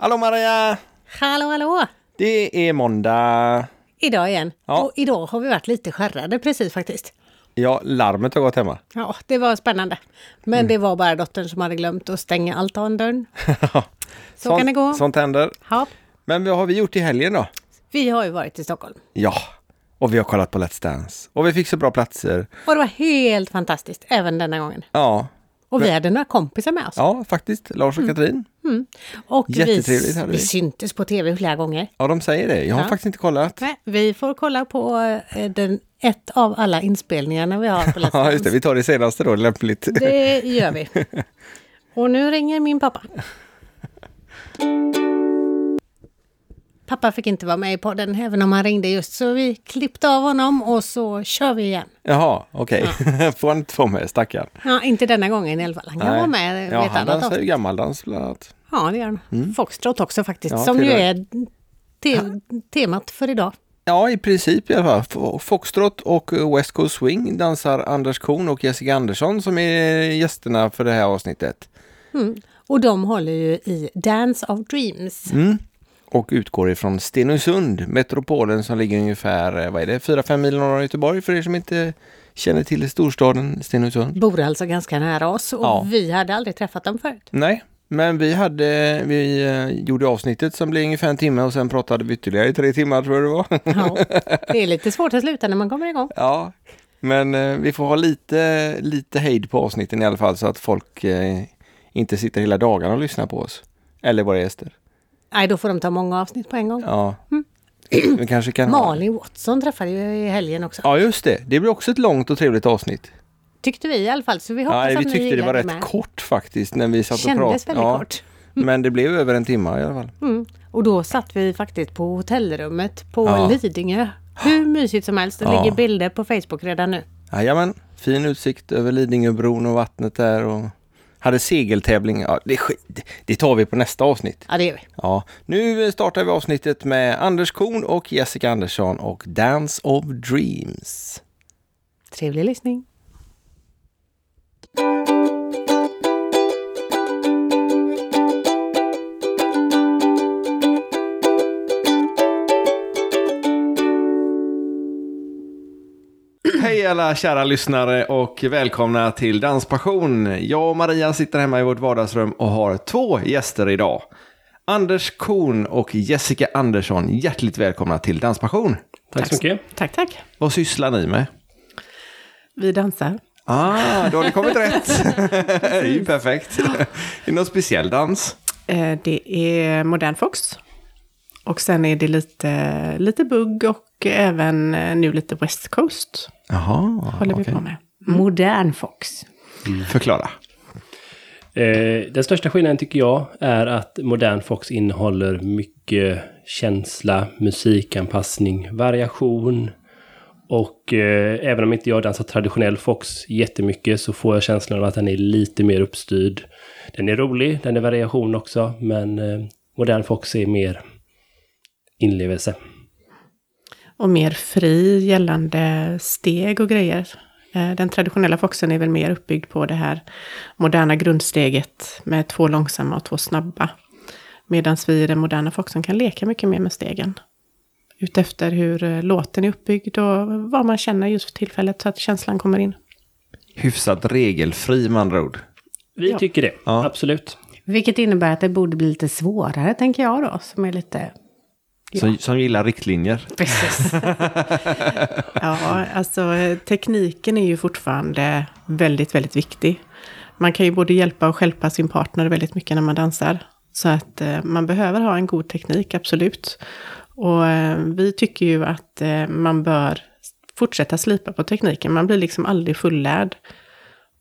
Hallå Maria! Hallå, hallå! Det är måndag. Idag igen. Ja. Och idag har vi varit lite skärrade precis faktiskt. Ja, larmet har gått hemma. Ja, det var spännande. Men det var bara dottern som hade glömt att stänga altandörren. Så kan det gå. Sånt händer. Ja, Men vad har vi gjort i helgen då? vi har ju varit i Stockholm. Ja, och vi har kollat på Let's Dance. Och vi fick så bra platser. Och det var helt fantastiskt, även denna gången. Ja, Och vi hade några kompisar med oss. ja faktiskt. Lars och Katrin. Och vi, Jättetrevligt hade vi. vi syntes på tv flera gånger. Ja, de säger det. Jag har Ja. faktiskt inte kollat. Nej, vi får kolla på eh, den, ett av alla inspelningarna vi har på Ja, just det. Vi tar det senaste då, lämpligt. Det gör vi. Och nu ringer min pappa. Pappa fick inte vara med i podden även om han ringde just så vi klippte av honom och så kör vi igen. Jaha, okej. Får han inte få med, stackarn. Ja, inte denna gången i alla fall. Han kan vara med Ja, han dansar ju gammaldans bland annat. Ja, det gör han. Foxtrot också faktiskt, Ja, som ju är te temat för idag. Ja, i princip i alla fall. Fo- Foxtrot och West Coast Swing dansar Anders Korn och Jessica Andersson som är gästerna för det här avsnittet. Och de håller ju i Dance of Dreams. Mm. Och utgår ifrån Stenungsund, metropolen som ligger ungefär, eh, vad är det, 4-5 mil norr om Göteborg för er som inte känner till storstaden Stenungsund. Bor alltså ganska nära oss och Ja. vi hade aldrig träffat dem förut. Nej, men vi hade, vi eh, gjorde avsnittet som blev ungefär en timme och sen pratade vi ytterligare i tre timmar tror jag det var. Ja, det är lite svårt att sluta när man kommer igång. Ja, men eh, vi får ha lite, lite hejd på avsnitten i alla fall så att folk inte sitter hela dagarna och lyssnar på oss. Eller våra gäster. Nej, då får de ta många avsnitt på en gång. Ja. Vi kanske kan ha... Malin Watson träffade ju i helgen också. Ja, just det. Det blir också ett långt och trevligt avsnitt. Tyckte vi i alla fall, så vi hoppas Ja, vi att ni tyckte det var rätt med. kort faktiskt när vi satt och pratade. Kändes väldigt kort. Men det blev över en timme i alla fall. Mm. Och då satt vi faktiskt på hotellrummet på Ja. Lidingö. Hur mysigt som helst. Det Ja. ligger bilder på Facebook redan nu. Jajamän, fin utsikt över Lidingöbron och vattnet där och hade segeltävling. Ja, det, det tar vi på nästa avsnitt. Ja, det gör vi. Ja, nu startar vi avsnittet med Anders Korn och Jessica Andersson och Dance of Dreams. Trevlig lyssning. Hej alla kära lyssnare och välkomna till Danspassion. Jag och Maria sitter hemma i vårt vardagsrum och har två gäster idag. Anders Korn och Jessica Andersson. Hjärtligt välkomna till Danspassion. Tack så mycket. Tack, tack. Vad sysslar ni med? Vi dansar. Ah, då har ni kommit rätt. det är ju perfekt. Är det någon speciell dans? Eh, Det är modern fox. Och sen är det lite, lite bugg och även eh, nu lite West Coast Jaha, håller vi på med. Modern Fox. Förklara. Eh, den största skillnaden tycker jag är att modern Fox innehåller mycket känsla, musikanpassning, variation. Och eh, även om inte jag dansar traditionell Fox jättemycket så får jag känslan av att den är lite mer uppstyrd. Den är rolig, den är variation också, men eh, modern Fox är mer inlevelse. Och mer fri gällande steg och grejer. Eh, Den traditionella foxen är väl mer uppbyggd på det här moderna grundsteget med två långsamma och två snabba. Medan vi i den moderna foxen kan leka mycket mer med stegen. Utefter hur eh, låten är uppbyggd och vad man känner just för tillfället så att känslan kommer in. Hyfsat regelfri med andra ord. Vi Ja. tycker det, Ja. absolut. Vilket innebär att det borde bli lite svårare, tänker jag då, som är lite... Som, som gillar riktlinjer. Precis. Ja, alltså tekniken är ju fortfarande väldigt, väldigt viktig. Man kan ju både hjälpa och stjälpa sin partner väldigt mycket när man dansar. Så att eh, man behöver ha en god teknik, absolut. Och eh, vi tycker ju att eh, man bör fortsätta slipa på tekniken. Man blir liksom aldrig fullärd.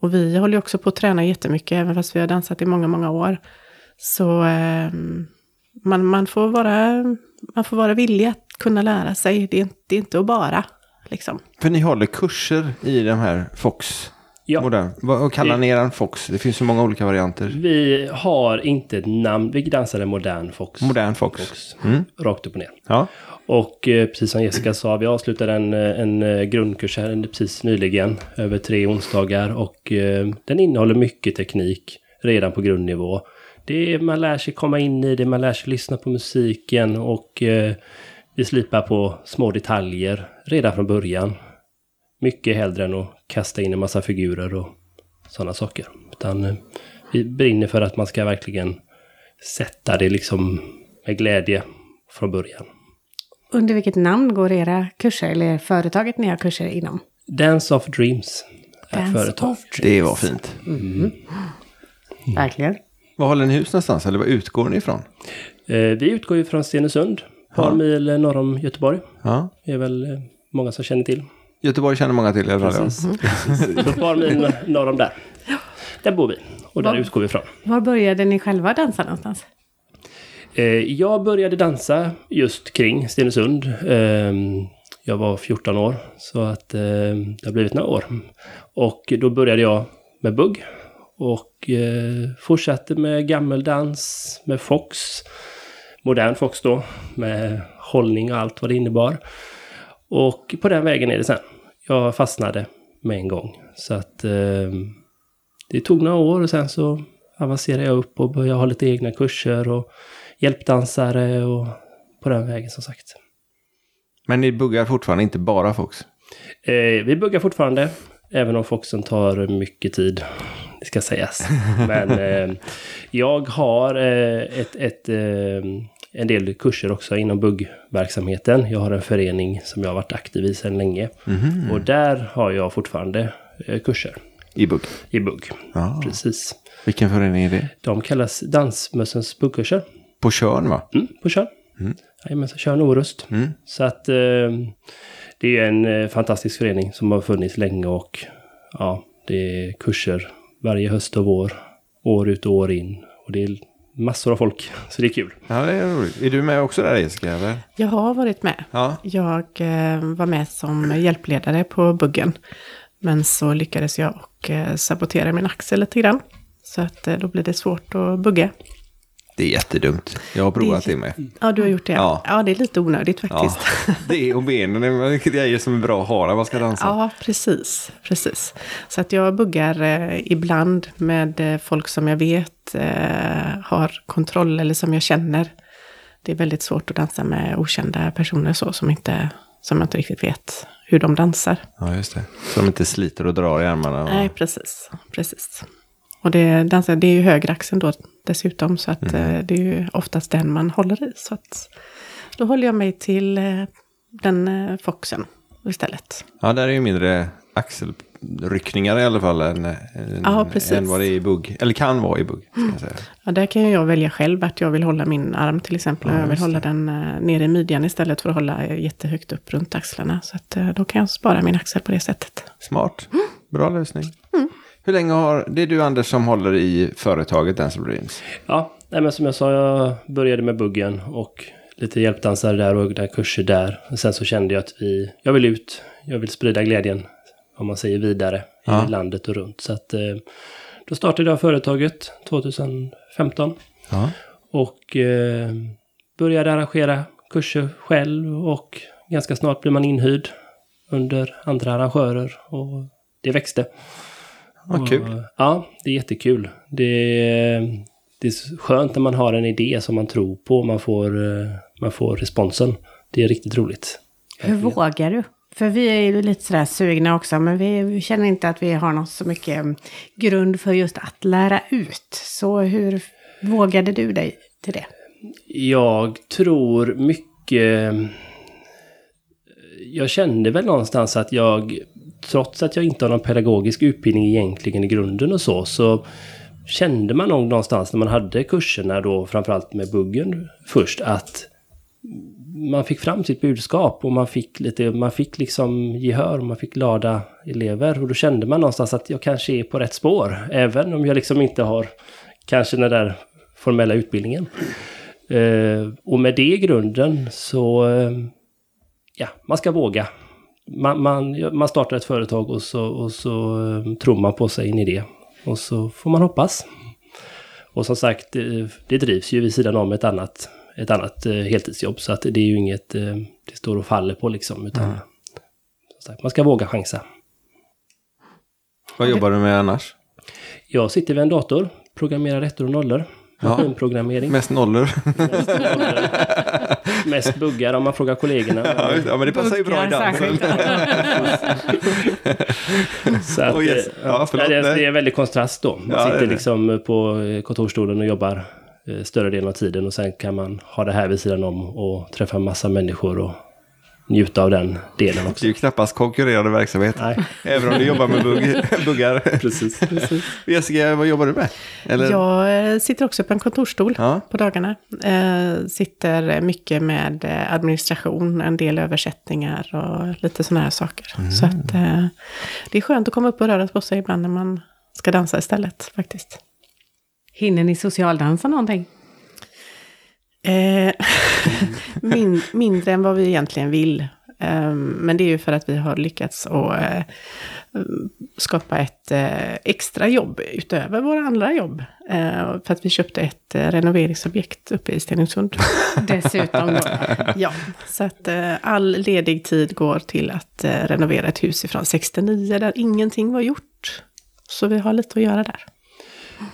Och vi håller ju också på att träna jättemycket, även fast vi har dansat i många, många år. Så eh, man, man, får vara, man får vara villig att kunna lära sig. Det är, inte- det är inte att bara, liksom. För ni håller kurser i de här Fox. Ja. Modern. Vad kallar ni er Fox? Det finns så många olika varianter. Vi har inte ett namn, vi dansar en modern Fox. Modern Fox. Mm. Rakt upp och ner. Ja. Och eh, precis som Jessica sa, vi avslutade en, eh, en eh, grundkurs här precis nyligen, över tre onsdagar. Och den innehåller mycket teknik redan på grundnivå. Det är, man lär sig komma in i det, man lär sig lyssna på musiken och eh, vi slipar på små detaljer redan från början. Mycket hellre än att kasta in en massa figurer och sådana saker. Utan eh, vi brinner för att man ska verkligen sätta det liksom med glädje från början. Under vilket namn går era kurser, eller företaget ni har kurser inom? Dance of Dreams är Dance företag. of Det var fint. Verkligen. Var håller ni hus någonstans? Eller var utgår ni ifrån? Eh, vi utgår ju från Stenungsund, ett par Ja. mil norr om Göteborg. Ja. Det är väl eh, många som känner till. Göteborg känner många till i alla fall. Precis. Ett par mil norr om där. Där bor vi och där Var- utgår vi ifrån. Var började ni själva dansa någonstans? Eh, jag började dansa just kring Stenungsund. Eh, jag var 14 år, så att eh, det har blivit några år. Och då började jag med bugg. Och eh, fortsatte med gammeldans, med fox. Modern fox då, med hållning och allt vad det innebar. Och på den vägen är det sen. Jag fastnade med en gång. Så att eh, det tog några år och sen så avancerade jag upp och började ha lite egna kurser och hjälpdansare och på den vägen som sagt. Men ni buggar fortfarande inte bara Fox? Eh, vi buggar fortfarande, även om Foxen tar mycket tid. Det ska sägas. Men eh, jag har eh, ett, ett, eh, en del kurser också inom buggverksamheten. Jag har en förening som jag har varit aktiv i sedan länge. Och där har jag fortfarande eh, kurser I bugg? i bugg. Ja. Precis. Vilken förening är det? De kallas Dansmössens buggkurser. På Tjörn va? Mm, på Tjörn. Mm. Jajamensan, och Orust. Mm. Så att eh, det är en eh, fantastisk förening som har funnits länge och ja, det är kurser varje höst och vår. År ut och år in. Och det är massor av folk, så det är kul. Ja, det är roligt. Är du med också där Jessica? Eller? Jag har varit med. Ja. Jag eh, var med som hjälpledare på buggen. Men så lyckades jag och eh, sabotera min axel lite grann. Så att eh, då blir det svårt att bugga. Det är jättedumt. Jag har provat Det det, är med. Ja, du har gjort det. Ja. Ja, det är lite onödigt Ja, faktiskt. det och benen är grejer som är bra att ha när man ska dansa. Ja, precis. precis. Så att jag buggar eh, ibland med eh, folk som jag vet eh, har kontroll eller som jag känner. Det är väldigt svårt att dansa med okända personer så som, inte, som jag inte riktigt vet hur de dansar. Ja, just det. Så de inte sliter och drar i armarna. Och... Nej, precis. precis. Och det, dansar, det är ju högeraxeln då dessutom, så att eh, det är ju oftast den man håller i. Så att då håller jag mig till eh, den eh, foxen istället. Ja, där är ju mindre axelryckningar i alla fall än, än, Ja, än vad det är i bugg. Eller kan vara i bugg, säga. Ja, där kan jag välja själv att jag vill hålla min arm till exempel. och jag vill hålla den eh, nere i midjan istället för att hålla eh, jättehögt upp runt axlarna. Så att, då kan jag spara min axel på det sättet. Smart. Bra lösning. Hur länge har... Det är du Anders som håller i företaget Dance Dreams. Ja, nej, men som jag sa, jag började med buggen och lite hjälpdansare där och där kurser där. Och sen så kände jag att vi, jag vill ut, jag vill sprida glädjen, om man säger vidare, Ja. i landet och runt. Så att eh, då startade jag företaget 2015 Ja. och eh, började arrangera kurser själv och ganska snart blev man inhyrd under andra arrangörer och det växte. Vad kul. Och, ja, det är jättekul. Det är, det är skönt när man har en idé som man tror på och man får, eh, man får responsen. Det är riktigt roligt. Hur vågar du? För vi är ju lite sådär sugna också, men vi, vi känner inte att vi har något så mycket mm, grund för just att lära ut. Så hur vågade du dig till det? Jag tror mycket... Jag kände väl någonstans att jag, trots att jag inte har någon pedagogisk utbildning egentligen i grunden och så, så kände man nog någonstans när man hade kurserna då, framförallt med buggen först, att man fick fram sitt budskap och man fick lite, man fick liksom gehör och man fick glada elever. Och då kände man någonstans att jag kanske är på rätt spår, även om jag liksom inte har kanske den där formella utbildningen. Eh, och med det i grunden så, eh, ja, man ska våga. Man, man, man startar ett företag och så, och så eh, tror man på sig in i det. Och så får man hoppas. Och som sagt, det, det drivs ju vid sidan om ett annat, ett annat eh, heltidsjobb. Så att det är ju inget eh, det står och faller på liksom. Utan som sagt, man ska våga chansa. Vad jobbar du med annars? Jag sitter vid en dator, programmerar ettor och nollor. Maskinprogrammering. Mest nollor. Mest buggar om man frågar kollegorna. ja, det. men det passar ju bra i dansen. Så att, Oh, yes. eh, Ja, förlåt, det, det är en väldig kontrast då. Man Ja, det sitter det. liksom på eh, kontorsstolen och jobbar eh, större delen av tiden och sen kan man ha det här vid sidan om och träffa massa människor och njuta av den delen Det är också. ju knappast konkurrerande verksamhet. Nej, Även om du jobbar med bugg, buggar. precis. Jessica, vad jobbar du med? Eller? Jag eh, sitter också på en kontorsstol Ja. på dagarna. Eh, sitter mycket med eh, administration, en del översättningar och lite sådana här saker. Så att eh, det är skönt att komma upp och röra på sig ibland när man ska dansa istället faktiskt. Hinner ni socialdansa någonting? Eh, min, mindre än vad vi egentligen vill. Eh, men det är ju för att vi har lyckats att eh, skapa ett eh, extra jobb utöver våra andra jobb. Eh, för att vi köpte ett renoveringsobjekt uppe i Stenungsund. Dessutom då. ja, så att all ledig tid går till att renovera ett hus ifrån 69 där ingenting var gjort. Så vi har lite att göra där.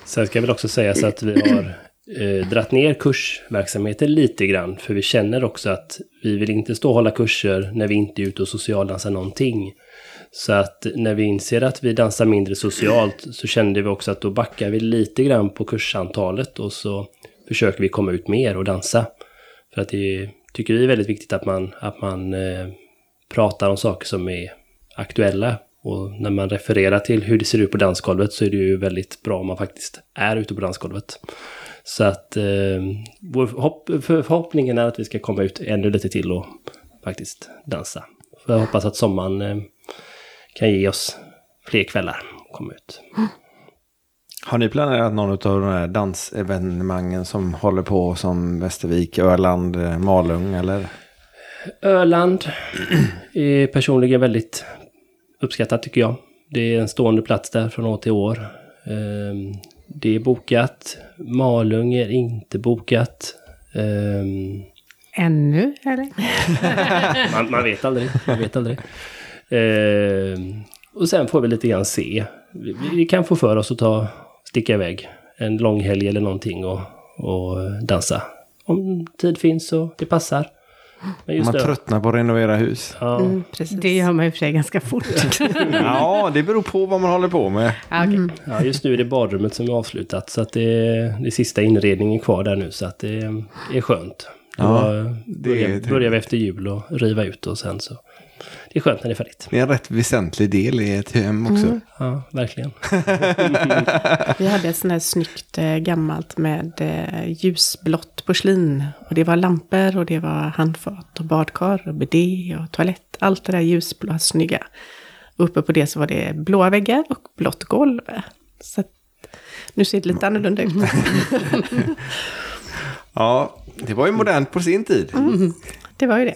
Sen ska jag väl också säga så att vi har eh, dratt ner kursverksamheten lite grann. För vi känner också att vi vill inte stå och hålla kurser när vi inte är ute och socialdansar någonting. Så att när vi inser att vi dansar mindre socialt så kände vi också att då backar vi lite grann på kursantalet och så försöker vi komma ut mer och dansa. För att det tycker vi är väldigt viktigt att man, att man eh, pratar om saker som är aktuella. Och när man refererar till hur det ser ut på dansgolvet så är det ju väldigt bra om man faktiskt är ute på dansgolvet. Så att eh, vår hopp, för, förhoppningen är att vi ska komma ut ännu lite till och faktiskt dansa. För jag hoppas att sommaren eh, kan ge oss fler kvällar och komma ut. Har ni planerat någon av de här dansevenemangen som håller på som Västervik, Öland, eh, Malung eller? Öland är personligen väldigt uppskattat tycker jag. Det är en stående plats där från år till år. Det är bokat. Malung är inte bokat. Ehm, Ännu, eller? Man, man vet aldrig. Man vet aldrig. Ehm, och sen får vi lite grann se. Vi, vi kan få för oss att ta, sticka iväg en lång helg eller någonting och, och dansa. Om tid finns och det passar. Men just Man det. tröttnar på att renovera hus. Ja, Mm, precis. Det gör man i och för sig ganska fort. Ja, det beror på vad man håller på med. Ja, okej. ja, just nu är det badrummet som är avslutat. Så att det, är- det är sista inredningen kvar där nu. Så att det är, skönt. Ja, det är börjar, trevligt. börjar vi efter jul och riva ut och sen så. Det är skönt när det är färdigt. Det är en rätt väsentlig del i ett hem också. Ja, verkligen. Vi hade ett sånt här snyggt eh, gammalt med eh, ljusblått porslin. Och det var lampor och det var handfat och badkar och bidé och toalett. Allt det där ljusblåa snygga. Och uppe på det så var det blåa väggar och blått golv. Så nu ser det lite annorlunda ut. Ja, det var ju modernt på sin tid. Det var ju det.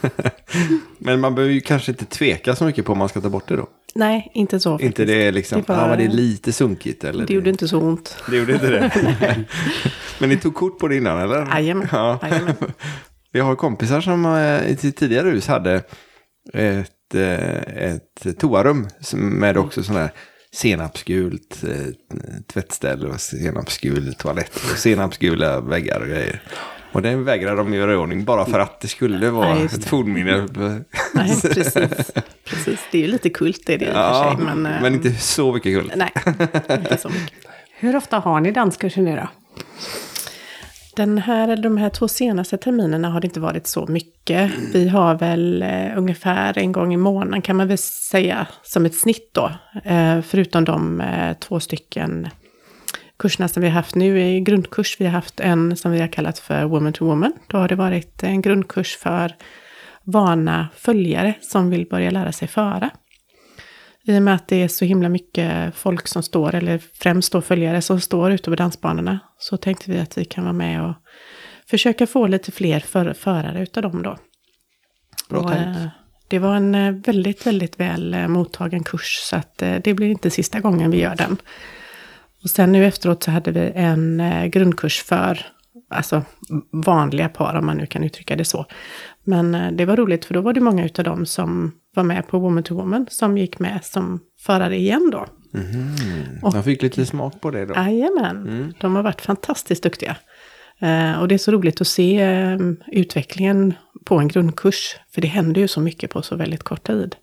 Men man behöver ju kanske inte tveka så mycket på om man ska ta bort det då. Nej, inte så. Inte faktiskt. det är liksom, Det var- ja men det är lite sunkigt eller? Det gjorde inte så ont. det gjorde inte det. men ni tog kort på det innan eller? Jajamän. Ja. Jajamän. Vi har kompisar som eh, i sitt tidigare hus hade ett, eh, ett toarum med också sån här senapsgult eh, tvättställ och senapsgul toalett och senapsgula väggar och grejer. Och den vägrade de göra i ordning bara för att det skulle vara Ja, just ett fornminne. Nej, precis. precis. Det är ju lite kult det, det i och för Ja, sig. Men, eh, men inte så mycket kul. Nej, inte så mycket. Hur ofta har ni danskurser nu då? Den här, eller de här två senaste terminerna har det inte varit så mycket. Vi har väl eh, ungefär en gång i månaden kan man väl säga som ett snitt då. Eh, förutom de eh, två stycken kurserna som vi har haft nu i grundkurs. Vi har haft en som vi har kallat för Woman to Woman. Då har det varit en grundkurs för vana följare som vill börja lära sig föra. I och med att det är så himla mycket folk som står, eller främst då följare som står ute på dansbanorna, så tänkte vi att vi kan vara med och försöka få lite fler för, förare utav dem då. Bra Och, tänkt. eh, Det var en eh, väldigt, väldigt väl eh, mottagen kurs, så att det blir inte sista gången vi gör den. Och sen nu efteråt så hade vi en eh, grundkurs för alltså, vanliga par, om man nu kan uttrycka det så. Men eh, det var roligt, för då var det många utav dem som var med på Woman to Woman, som gick med som förare igen då. Jag fick lite smak på det då. Jajamän, de har varit fantastiskt duktiga. Eh, och det är så roligt att se eh, utvecklingen på en grundkurs. För det händer ju så mycket på så väldigt kort tid.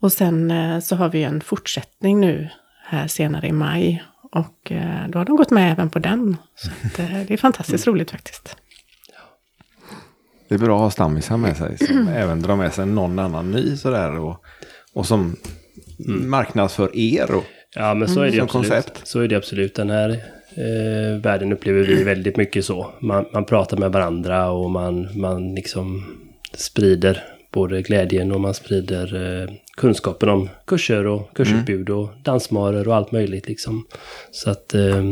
Och sen eh, så har vi en fortsättning nu här senare i maj. Och eh, då har de gått med även på den. Så att, eh, det är fantastiskt roligt faktiskt. Det är bra att ha stammisar med sig som även drar med sig någon annan ny sådär och, och som marknadsför er. Och, Ja, men så är det Som absolut. koncept. Så är det absolut. Den här eh, världen upplever vi väldigt mycket så. Man, man pratar med varandra och man, man liksom sprider både glädjen och man sprider eh, kunskapen om kurser och kursutbud och dansmarer och allt möjligt liksom. Så att eh,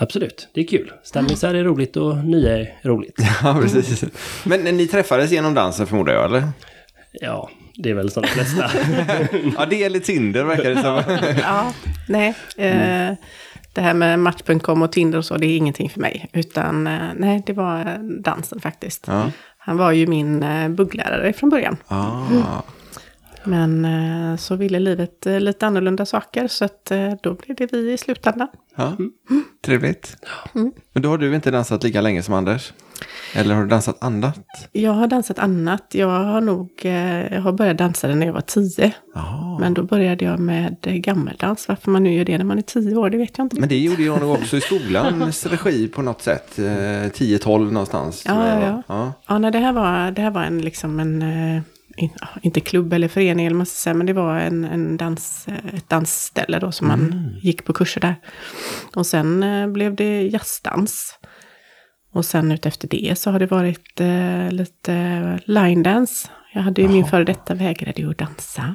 absolut, det är kul. Stammisar är roligt och nya är roligt. ja, precis. Men ni träffades genom dansen förmodar jag, eller? Ja, det är väl som de flesta. Ja, det är lite Tinder verkar det som. Ja, nej. Eh, det här med Match.com och Tinder och så, det är ingenting för mig. Utan eh, nej, det var eh, dansen faktiskt. Ja. Han var ju min eh, bugglärare från början. Ah. Men eh, så ville livet eh, lite annorlunda saker, så att, då blev det vi i slutändan. Ja, trevligt. Men då har du inte dansat lika länge som Anders? Eller har du dansat annat? Jag har dansat annat. Jag har nog eh, jag har börjat dansa när jag var tio. Ja. Men då började jag med eh, gammeldans. Varför man nu gör det när man är tio år, det vet jag inte. Men det gjorde jag nog också i skolans regi på något sätt. Eh, 10-12 någonstans. Ja, ja, var. ja. Ja, nej, det här var, det här var en, liksom en, eh, in, ja, inte klubb eller förening eller ska säga, men det var en, en dans, eh, ett dansställe då som man gick på kurser där. Och sen eh, blev det jazzdans. Och sen utefter det så har det varit eh, lite line dance. Jag hade ju min före detta vägrade ju att dansa.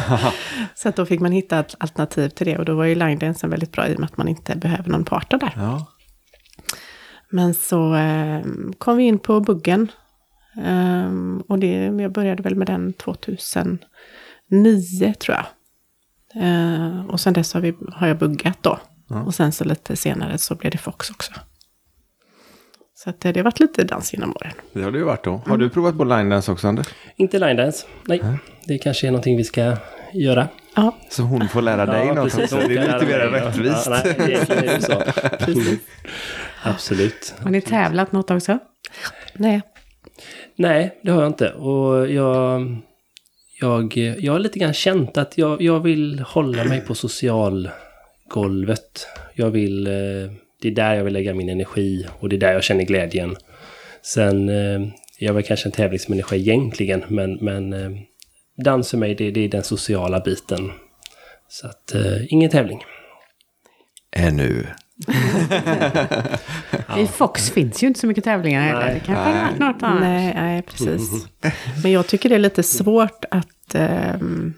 så att då fick man hitta ett alternativ till det och då var ju line dance väldigt bra i och med att man inte behöver någon partner där. Ja. Men så eh, kom vi in på buggen. Ehm, och det, jag började väl med den 2009 tror jag. Eh, och sen dess har, vi, har jag buggat då. Och sen så lite senare så blev det Fox också. Så att, eh, det har varit lite dans genom åren. Det har det ju varit då. Har du provat på line dance också Anders? Inte line dance. Nej, det kanske är någonting vi ska göra. Ja, Så hon får lära dig något precis. också. Det är lite mer Ja, rättvist. Ja, nej, egentligen är det så. Absolut. Har ni tävlat något också? nej. Nej, det har jag inte. Och jag, jag, jag har lite grann känt att jag, jag vill hålla mig på socialgolvet. Jag vill, eh, det är där jag vill lägga min energi och det är där jag känner glädjen. Sen, eh, jag är väl kanske en tävlingsmänniska egentligen, men, men eh, dans för mig, det, det är den sociala biten. Så att, eh, ingen tävling. Ännu. I Fox finns ju inte så mycket tävlingar heller. Nej. Det kanske hade varit något annat. Nej, nej, precis. Men jag tycker det är lite svårt att, ehm,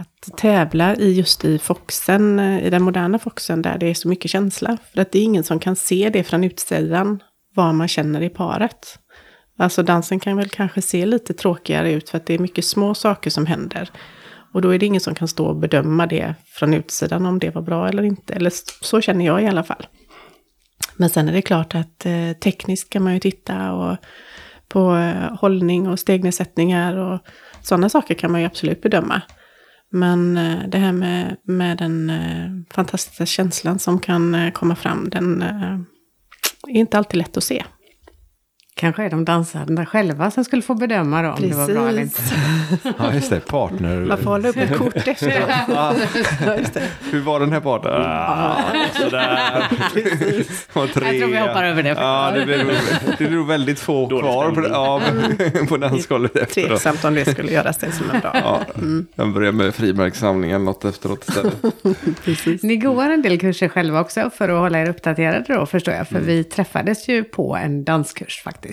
att tävla i just i Foxen, eh, i den moderna Foxen, där det är så mycket känsla. För att det är ingen som kan se det från utsidan, vad man känner i paret. Alltså dansen kan väl kanske se lite tråkigare ut, för att det är mycket små saker som händer. Och då är det ingen som kan stå och bedöma det från utsidan, om det var bra eller inte. Eller så känner jag i alla fall. Men sen är det klart att eh, tekniskt kan man ju titta och på eh, hållning och stegnedsättningar och sådana saker kan man ju absolut bedöma. Men eh, det här med, med den eh, fantastiska känslan som kan eh, komma fram, den är inte alltid lätt att se. Kanske är de dansarna själva som skulle få bedöma då om det var bra eller inte. Ja, just det. Partner. Man får hålla upp ett kort efter. ja, just det. Hur var den här partnern? Ah, sådär. Jag tror vi hoppar över det. Ja, det nog, det blir nog väldigt få Dålig kvar på, ja, på dansgolvet efteråt. Tveksamt om det skulle göras det som är bra. Ja, jag börjar med frimärkssamling eller något efteråt istället. Ni går en del kurser själva också för att hålla er uppdaterade då förstår jag. För vi träffades ju på en danskurs faktiskt.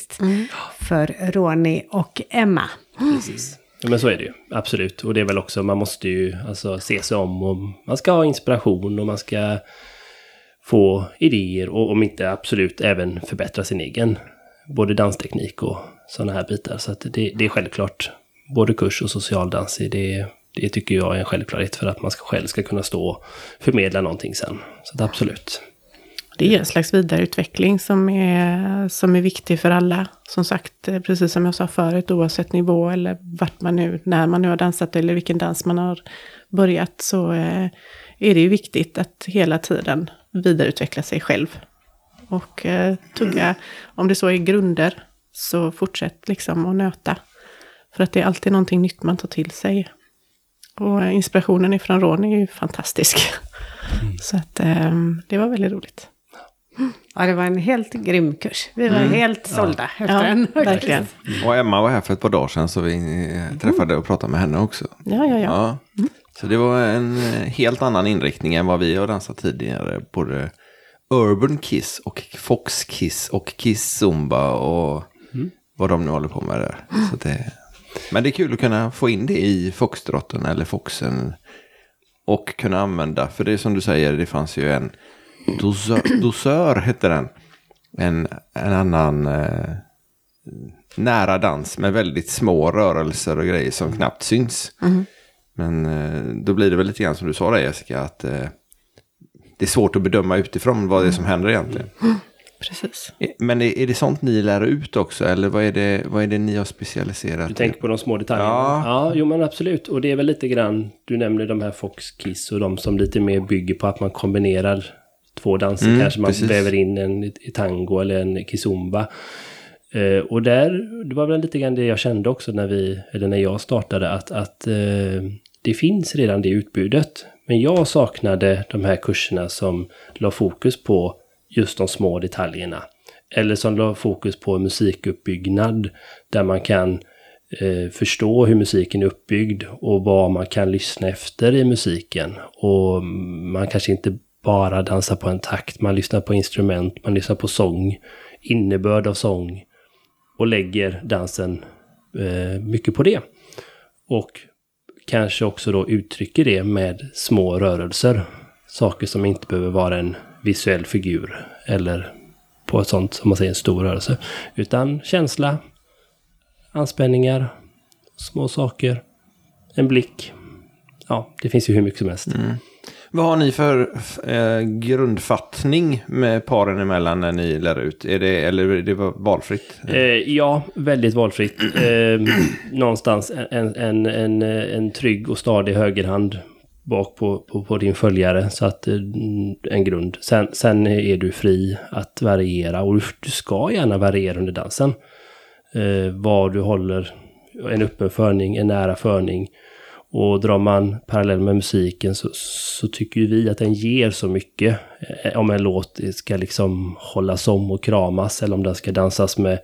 För Ronny och Emma. Precis. Ja, men så är det ju. Absolut. Och det är väl också, man måste ju alltså se sig om och man ska ha inspiration och man ska få idéer och om inte absolut även förbättra sin egen både dansteknik och sådana här bitar. Så att det, det är självklart. Både kurs och socialdans, det, det tycker jag är en självklarhet för att man ska, själv ska kunna stå och förmedla någonting sen. Så att absolut. Det ger en slags vidareutveckling som är, som är viktig för alla. Som sagt, eh, precis som jag sa förut, oavsett nivå eller vart man nu, när man nu har dansat eller vilken dans man har börjat, så eh, är det ju viktigt att hela tiden vidareutveckla sig själv. Och eh, tugga, om det så är grunder, så fortsätt liksom att nöta. För att det är alltid någonting nytt man tar till sig. Och inspirationen ifrån Ron är ju fantastisk. Mm. Så att eh, det var väldigt roligt. Ja, det var en helt grym kurs. Vi var mm. helt sålda ja. efter ja, den. Verkligen. Och Emma var här för ett par dagar sedan så vi eh, träffade och pratade med henne också. Ja, ja, ja. Mm. Så det var en eh, helt annan inriktning än vad vi har dansat tidigare. Både Urban Kiss och Fox Kiss och Kiss Zumba och mm. vad de nu håller på med där. Så det, men det är kul att kunna få in det i foxtrotten eller foxen. Och kunna använda, för det är som du säger, det fanns ju en dosör, dosör hette den. En, en annan eh, nära dans med väldigt små rörelser och grejer som knappt syns. Mm. Men eh, då blir det väl lite grann som du sa där Jessica, att eh, det är svårt att bedöma utifrån vad det är som händer egentligen. Precis. Men är, är det sånt ni lär ut också? Eller vad är det, vad är det ni har specialiserat? Du tänker på de små detaljerna? Ja. ja, jo men absolut. Och det är väl lite grann, du nämner de här Fox Kiss och de som lite mer bygger på att man kombinerar två danser. Mm, Kanske man precis. väver in en tango eller en kizumba. Uh, och där, det var väl lite grann det jag kände också när vi, eller när jag startade, att, att uh, det finns redan det utbudet. Men jag saknade de här kurserna som la fokus på just de små detaljerna. Eller som la fokus på musikuppbyggnad där man kan eh, förstå hur musiken är uppbyggd och vad man kan lyssna efter i musiken. Och man kanske inte bara dansar på en takt, man lyssnar på instrument, man lyssnar på sång, innebörd av sång och lägger dansen eh, mycket på det. Och kanske också då uttrycker det med små rörelser. Saker som inte behöver vara en visuell figur eller på ett sånt som man säger en stor rörelse. Utan känsla, anspänningar, små saker, en blick. Ja, det finns ju hur mycket som helst. Mm. Vad har ni för eh, grundfattning med paren emellan när ni lär ut? Är det, eller är det valfritt? Eh, ja, väldigt valfritt. Eh, någonstans en, en, en, en trygg och stadig högerhand bak på, på, på, din följare. Så att eh, en grund. Sen, sen är du fri att variera och du ska gärna variera under dansen. Eh, vad du håller, en öppen förning, en nära förning och drar man parallell med musiken så, så tycker vi att den ger så mycket. Eh, om en låt ska liksom hållas om och kramas eller om den ska dansas med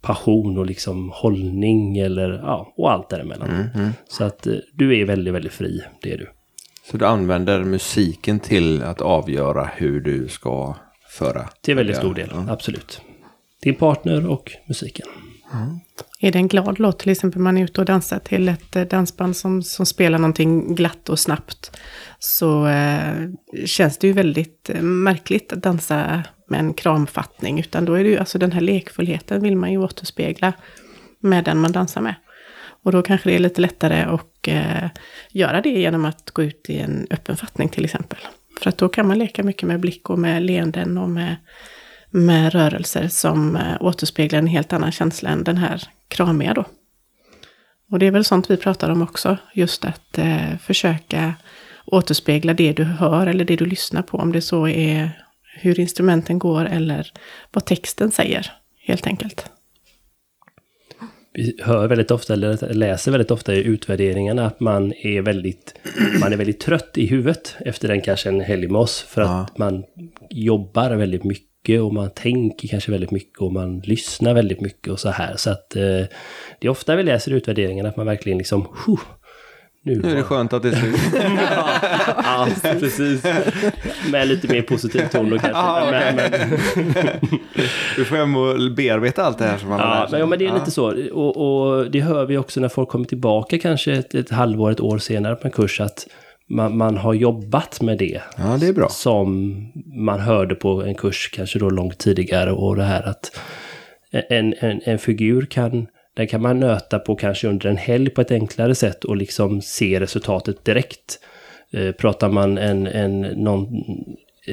passion och liksom hållning eller ja, och allt däremellan. Mm, mm. Så att eh, du är väldigt, väldigt fri, det är du. Så du använder musiken till att avgöra hur du ska föra? Till väldigt stor del, mm. absolut. Din partner och musiken. Mm. Är det en glad låt, till exempel man är ute och dansar till ett eh, dansband som, som spelar någonting glatt och snabbt, så eh, känns det ju väldigt eh, märkligt att dansa med en kramfattning, utan då är det ju, alltså den här lekfullheten vill man ju återspegla med den man dansar med. Och då kanske det är lite lättare att eh, göra det genom att gå ut i en öppen fattning till exempel. För att då kan man leka mycket med blick och med leenden och med med rörelser som eh, återspeglar en helt annan känsla än den här kramiga då. Och det är väl sånt vi pratar om också, just att eh, försöka återspegla det du hör eller det du lyssnar på, om det så är hur instrumenten går eller vad texten säger, helt enkelt. Vi hör väldigt ofta, eller läser väldigt ofta i utvärderingarna, att man är väldigt, man är väldigt trött i huvudet efter den kanske en helg med oss, för att ja. man jobbar väldigt mycket mycket och man tänker kanske väldigt mycket och man lyssnar väldigt mycket och så här. Så att eh, det är ofta vi läser utvärderingen att man verkligen liksom, nu, nu är det skönt att det är slut. ja, ja, precis. Med lite mer positiv ton då kanske. Ah, okay. men, men... du får hem och bearbeta allt det här som man ja, har lärt sig. Men, ja, men det är ja. lite så. Och, och, det hör vi också när folk kommer tillbaka kanske ett, ett halvår, ett år senare på en kurs. att man, man, har jobbat med det. Ja, det är bra. Som man hörde på en kurs kanske då långt tidigare. Och det här att en, en, en figur kan, den kan man nöta på kanske under en helg på ett enklare sätt och liksom se resultatet direkt. Eh, pratar man en, en, någon,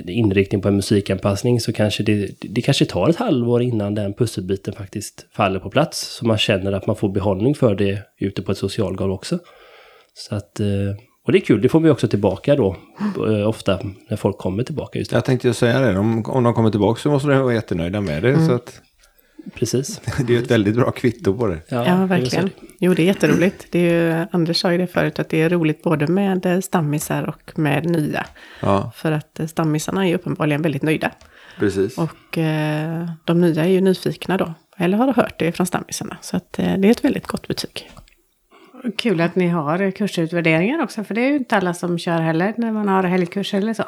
inriktning på en musikanpassning så kanske det, det kanske tar ett halvår innan den pusselbiten faktiskt faller på plats. Så man känner att man får behållning för det ute på ett socialgolv också. Så att, eh, och det är kul, det får vi också tillbaka då. eh, Ofta när folk kommer tillbaka. Just det. Jag tänkte ju säga det, om, om de kommer tillbaka så måste de vara jättenöjda med det. Så att, Precis. det är ju ett väldigt bra kvitto på det. Ja, väl verkligen. Jo, det är jätteroligt. Det är ju, Anders sa ju det förut, att det är roligt både med eh, stammisar och med nya. Ja, För att eh, stammisarna är ju uppenbarligen väldigt nöjda. precis. Och eh, de nya är ju nyfikna då. Eller har hört det från stammisarna. Så att, eh, det är ett väldigt gott betyg. Kul att ni har kursutvärderingar också, för det är ju inte alla som kör heller när man har helgkurs eller så.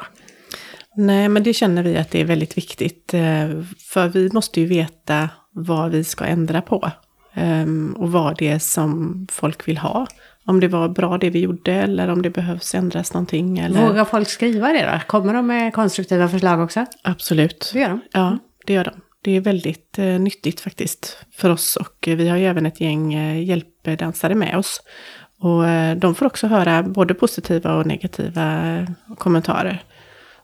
Nej, men det känner vi att det är väldigt viktigt. eh, För vi måste ju veta vad vi ska ändra på. ehm, Och vad det är som folk vill ha. Om det var bra det vi gjorde eller om det behövs ändras någonting. Eller... Vågar folk skriva det då? Kommer de med konstruktiva förslag också? Absolut. Det gör de. Ja, det gör de. Det är väldigt eh, nyttigt faktiskt för oss och vi har ju även ett gäng eh, dansare med oss. Och eh, de får också höra både positiva och negativa eh, kommentarer.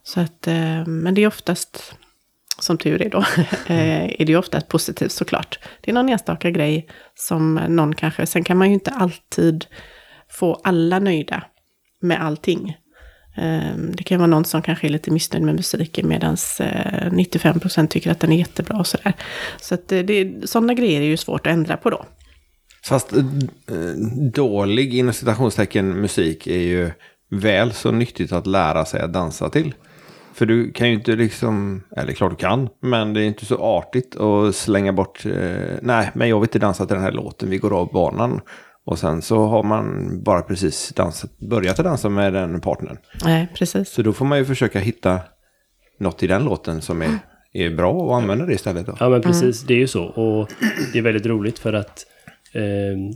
Så att, eh, men det är oftast, som tur är då, är det ju oftast positivt såklart. Det är någon enstaka grej som någon kanske, sen kan man ju inte alltid få alla nöjda med allting. Det kan vara någon som kanske är lite missnöjd med musiken medan 95% tycker att den är jättebra och sådär. Så att det, det, sådana grejer är ju svårt att ändra på då. Fast eh, dålig inom citationstecken musik är ju väl så nyttigt att lära sig att dansa till. För du kan ju inte liksom, eller klart du kan, men det är inte så artigt att slänga bort, eh, nej, men jag vill inte dansa till den här låten, vi går av banan. Och sen så har man bara precis dansat, börjat att dansa med den partnern. Nej, precis. Så då får man ju försöka hitta något i den låten som är, är bra och använda det istället. Då. Ja men precis, det är ju så. Och det är väldigt roligt för att Ehm,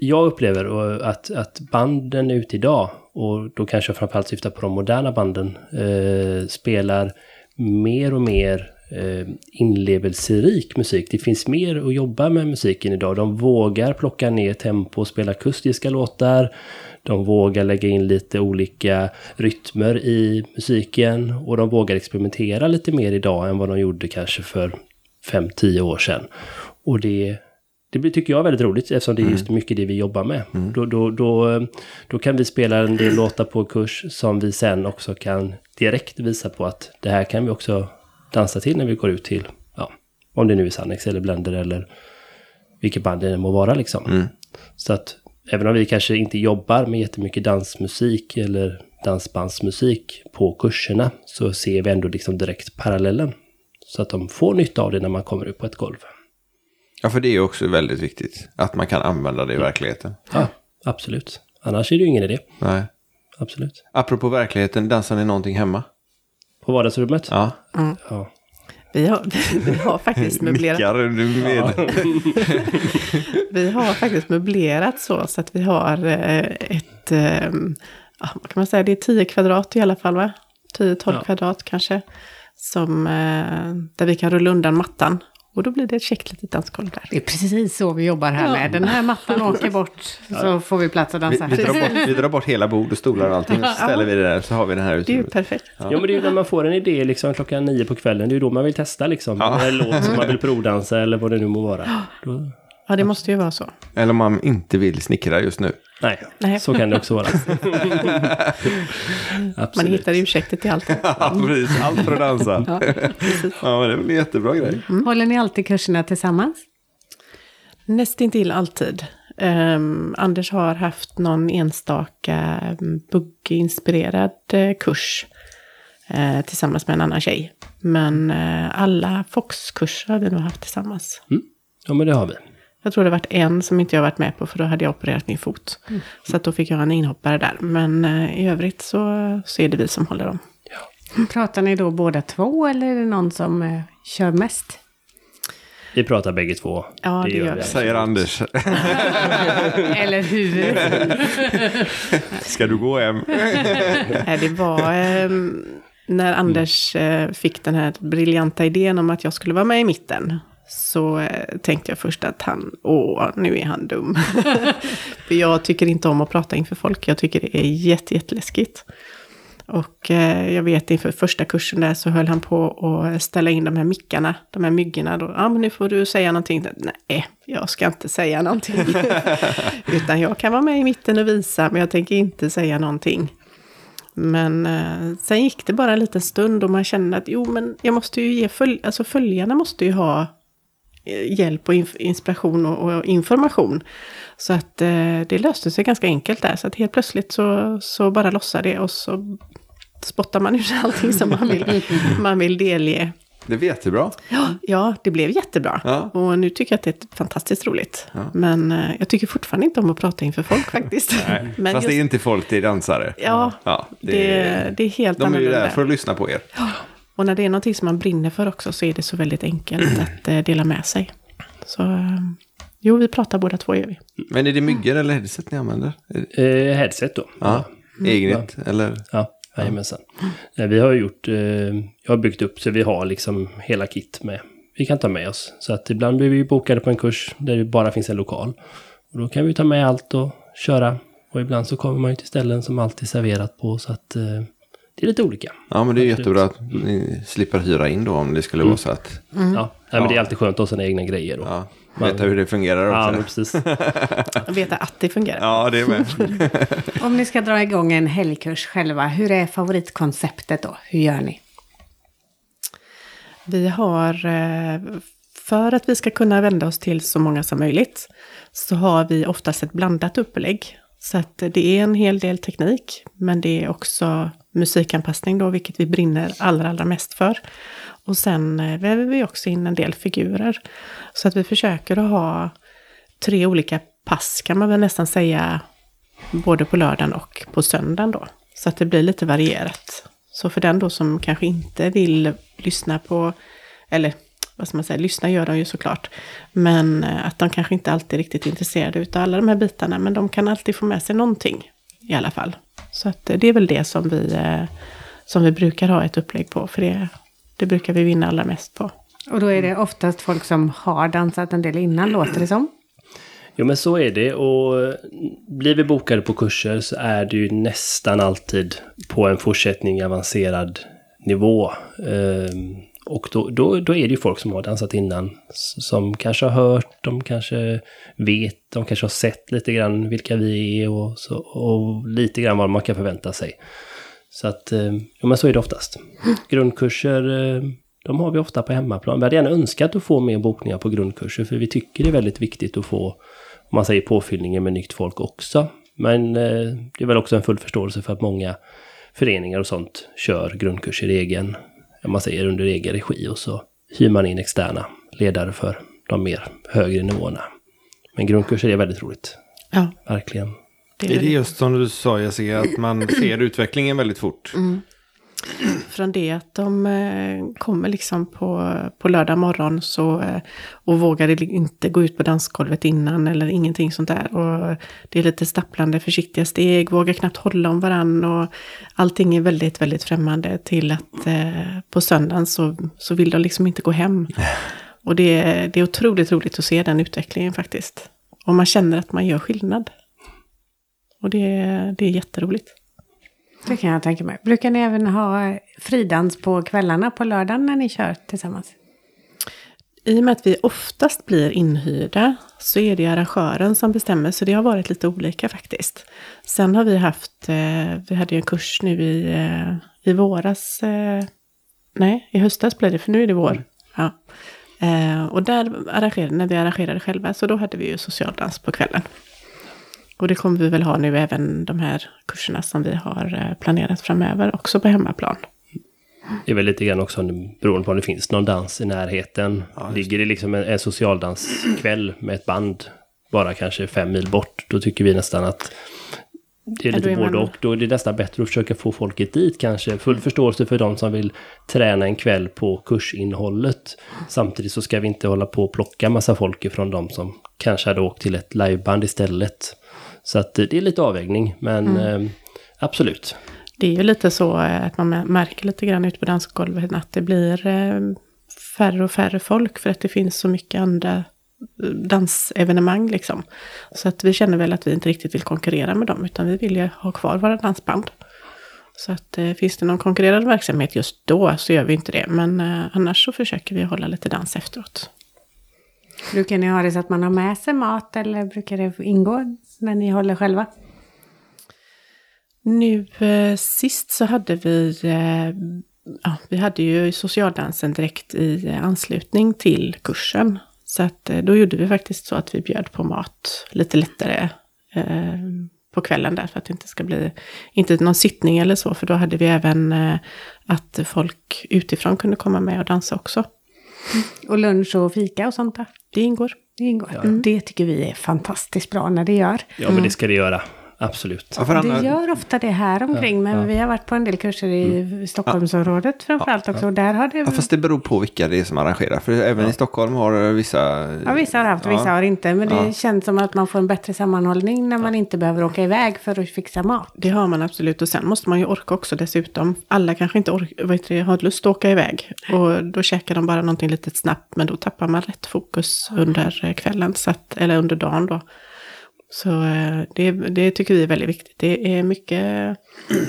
jag upplever att, att banden ute idag, och då kanske jag framförallt syftar på de moderna banden, eh, spelar mer och mer eh, inlevelserik musik. Det finns mer att jobba med musiken idag. De vågar plocka ner tempo och spela akustiska låtar. De vågar lägga in lite olika rytmer i musiken och de vågar experimentera lite mer idag än vad de gjorde kanske för 5-10 år sedan. Och det, det tycker jag är väldigt roligt eftersom det är just mycket det vi jobbar med. Då, då, då, då kan vi spela en del låtar på kurs som vi sen också kan direkt visa på att det här kan vi också dansa till när vi går ut till, ja, om det nu är Sannex eller Blender eller vilket band det må vara liksom. Så att även om vi kanske inte jobbar med jättemycket dansmusik eller dansbandsmusik på kurserna så ser vi ändå liksom direkt parallellen. Så att de får nytta av det när man kommer ut på ett golv. Ja, för det är också väldigt viktigt att man kan använda det i verkligheten. Ja, absolut. Annars är det ju ingen idé. Nej. Absolut. Apropå verkligheten, dansar ni någonting hemma? På vardagsrummet? Ja. Ja. Vi har, vi har faktiskt möblerat, Nickar du med? vi har faktiskt möblerat så, så att vi har eh, ett, eh, ja, vad kan man säga, det är 10 kvadrat i alla fall va? 10-12 Ja. kvadrat kanske. Som, eh, där vi kan rulla undan mattan. Och då blir det ett käckt litet dansgolv där. Det är precis så vi jobbar här med. Den här mattan åker bort så får vi plats att Vi, dansa. vi, drar bort, vi drar bort hela bord och stolar och allting. Så ställer vi det där så har vi den här Det är ju perfekt. Ja, men det är ju när man får en idé liksom klockan nio på kvällen. Det är ju då man vill testa liksom. Ja. En låt som man vill provdansa eller vad det nu må vara. Då, Ja, det måste ju vara så. Eller om man inte vill snickra just nu. nej, Nej. så kan det också vara. Man hittar ursäkter till allt. Ja, precis. Allt för att dansa. Ja, precis. Ja, men det är väl en jättebra grej. Håller ni alltid kurserna tillsammans? Nästintill alltid. Ehm, Anders har haft någon enstaka bugginspirerad uh, kurs eh, tillsammans med en annan tjej. Men eh, alla Fox-kurser har vi nog haft tillsammans. Ja, men det har vi. Jag tror det varit en som inte jag varit med på för då hade jag opererat min fot. Så att då fick jag en inhoppare där. Men eh, i övrigt så, så är det vi som håller dem. Pratar ni då båda två eller är det någon som eh, kör mest? Vi pratar bägge två. Ja, det gör vi. Säger Anders. eller hur? Ska du gå hem? Nej, det var ehm, när Anders eh, fick den här briljanta idén om att jag skulle vara med i mitten. Så eh, tänkte jag först att han, åh, nu är han dum. För jag tycker inte om att prata inför folk. Jag tycker det är jätte, jätteläskigt. Och eh, jag vet inför första kursen där så höll han på att ställa in de här mickarna, de här myggorna. Då. Ja, men nu får du säga någonting. Nej, jag ska inte säga någonting. Utan jag kan vara med i mitten och visa, men jag tänker inte säga någonting. Men eh, sen gick det bara en liten stund och man kände att jo, men jag måste ju ge följ alltså följarna måste ju ha hjälp och inspiration och, information. Så att eh, det löste sig ganska enkelt där. Så att helt plötsligt så, så bara lossade det och så spottar man ur allting som man vill, man vill delge. Det blev jättebra. Ja, ja det blev jättebra. Ja. Och nu tycker jag att det är fantastiskt roligt. Ja. Men uh, jag tycker fortfarande inte om att prata inför folk faktiskt. Nej, Men fast just... det är inte folk, det är dansare. Ja, ja det, det, det är helt De är ju där för att lyssna på er. Ja. Och när det är någonting som man brinner för också så är det så väldigt enkelt att uh, dela med sig. Så uh, jo, vi pratar båda två gör vi. Men är det myggor eller headset ni använder? Eh, headset då. Ja, mm. eget eller? Ja. Jajamensan. Ja. Vi har gjort, eh, jag har byggt upp så vi har liksom hela kit med. Vi kan ta med oss. Så att ibland blir vi bokade på en kurs där det bara finns en lokal. Och då kan vi ta med allt och köra. Och ibland så kommer man ju till ställen som alltid serverat på så att eh, det är lite olika. Ja, men det är Absolut. jättebra att ni slipper hyra in då om det skulle mm. vara så att... Mm. Ja, men det är alltid skönt att ha sina egna grejer. Då. Ja. Veta hur det fungerar också. Ja, precis. Veta att det fungerar. Ja, det är med. Om ni ska dra igång en helgkurs själva, hur är favoritkonceptet då? Hur gör ni? Vi har, eh, för att vi ska kunna vända oss till så många som möjligt, så har vi oftast ett blandat upplägg. Så att det är en hel del teknik, men det är också musikanpassning då, vilket vi brinner allra, allra mest för. Och sen eh, väver vi också in en del figurer. Så att vi försöker att ha tre olika pass kan man väl nästan säga, både på lördagen och på söndagen då. Så att det blir lite varierat. Så för den då som kanske inte vill lyssna på, eller vad ska man säga, lyssna gör de ju såklart. Men eh, att de kanske inte alltid är riktigt intresserade utav alla de här bitarna, men de kan alltid få med sig någonting i alla fall. Så att eh, det är väl det som vi, som vi brukar ha ett upplägg på, för det det brukar vi vinna allra mest på. Och då är det oftast folk som har dansat en del innan, låter det som? Jo men så är det och blir vi bokade på kurser så är det ju nästan alltid på en fortsättning avancerad nivå. Och då, då, då är det ju folk som har dansat innan, som kanske har hört, de kanske vet, de kanske har sett lite grann vilka vi är och, så, och lite grann vad man kan förvänta sig. Så att, eh, ja men så är det oftast. Grundkurser, eh, de har vi ofta på hemmaplan. Vi hade gärna önskat att få mer bokningar på grundkurser, för vi tycker det är väldigt viktigt att få, om man säger påfyllningen med nytt folk också. Men eh, det är väl också en full förståelse för att många föreningar och sånt kör grundkurser i egen, man säger under egen regi och så hyr man in externa ledare för de mer högre nivåerna. Men grundkurser är väldigt roligt. Ja. Verkligen. Det är det just som du sa Jessica, att man ser utvecklingen väldigt fort. Mm. Från det att de eh, kommer liksom på, på lördag morgon så, eh, och vågar inte gå ut på dansgolvet innan eller ingenting sånt där. Och det är lite stapplande försiktiga steg, vågar knappt hålla om varann och allting är väldigt, väldigt främmande till att eh, på söndagen så, så vill de liksom inte gå hem. Och det, det är otroligt roligt att se den utvecklingen faktiskt. Och man känner att man gör skillnad. Och det, det är jätteroligt. Det kan jag tänka mig. Brukar ni även ha fridans på kvällarna på lördagen när ni kör tillsammans? I och med att vi oftast blir inhyrda så är det arrangören som bestämmer, så det har varit lite olika faktiskt. Sen har vi haft, eh, vi hade ju en kurs nu i, eh, i våras, eh, nej, i höstas blev det, för nu är det vår. Ja. Och där arrangerade, när vi arrangerade själva, så då hade vi ju socialdans på kvällen. Och det kommer vi väl ha nu även de här kurserna som vi har eh, planerat framöver, också på hemmaplan. Det är väl lite grann också beroende på om det finns någon dans i närheten. Ja, Ligger det liksom en, en socialdanskväll med ett band bara kanske fem mil bort, då tycker vi nästan att det är lite ja, både och. Då är det nästan bättre att försöka få folket dit kanske. Full förståelse för de som vill träna en kväll på kursinnehållet. Samtidigt så ska vi inte hålla på och plocka massa folk ifrån de som kanske hade åkt till ett liveband istället. Så att det är lite avvägning, men mm. eh, absolut. Det är ju lite så eh, att man märker lite grann ute på dansgolvet att det blir eh, färre och färre folk för att det finns så mycket andra eh, dansevenemang liksom. Så att vi känner väl att vi inte riktigt vill konkurrera med dem utan vi vill ju ha kvar våra dansband. Så att eh, finns det någon konkurrerande verksamhet just då så gör vi inte det. Men eh, annars så försöker vi hålla lite dans efteråt. Brukar ni ha det så att man har med sig mat eller brukar det ingå när ni håller själva? Nu eh, sist så hade vi, eh, ja, vi hade ju socialdansen direkt i eh, anslutning till kursen. Så att eh, då gjorde vi faktiskt så att vi bjöd på mat lite lättare eh, på kvällen där för att det inte ska bli, inte någon sittning eller så, för då hade vi även eh, att folk utifrån kunde komma med och dansa också. Och lunch och fika och sånt där? Det ingår. Det ingår. Mm. Det tycker vi är fantastiskt bra när det gör. Ja, men det ska det göra. Absolut. Ja, Det gör ofta det här omkring, men vi har varit på en del kurser i Stockholmsområdet framförallt också. Och där har det... Ja, fast det beror på vilka det är som arrangerar. För även i Stockholm har vissa... Ja, vissa har haft, vissa Ja. har inte. Men det Ja. känns som att man får en bättre sammanhållning när man inte behöver åka iväg för att fixa mat. Det har man absolut. Och sen måste man ju orka också dessutom. Alla kanske inte ork, vad heter det, har lust att åka iväg. Och då käkar de bara någonting litet snabbt. Men då tappar man rätt fokus under kvällen. Så att, eller under dagen då. Så eh, det, det tycker vi är väldigt viktigt. Det är mycket,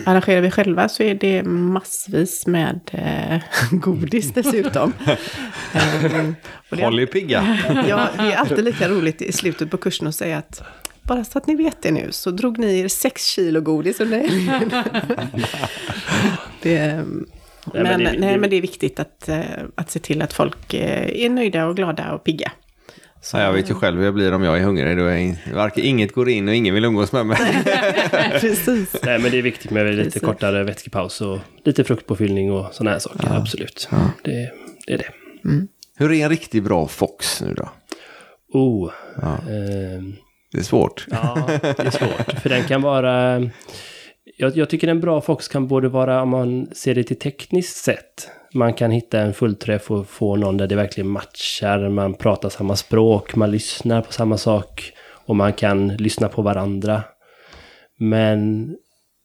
arrangerar vi själva så är det massvis med eh, godis dessutom. Eh, och det Håll er pigga. Ja, det är alltid lika roligt i slutet på kursen att säga att bara så att ni vet det nu så drog ni er sex kilo godis under helgen. det, men, nej, men det är viktigt att, eh, att se till att folk eh, är nöjda och glada och pigga. Så jag vet ju själv hur jag blir om jag är hungrig. Då är varken, inget går in och ingen vill umgås med mig. Precis. Nej, men det är viktigt med lite Precis. kortare vätskepaus och lite fruktpåfyllning och sådana här saker. Absolut. Det, det är det. Hur är en riktigt bra Fox nu då? Oh. Ja. ehm, Det är svårt. Ja, det är svårt. För den kan vara... Jag, jag tycker en bra Fox kan både vara, om man ser det till tekniskt sätt, man kan hitta en fullträff och få någon där det verkligen matchar, man pratar samma språk, man lyssnar på samma sak och man kan lyssna på varandra. Men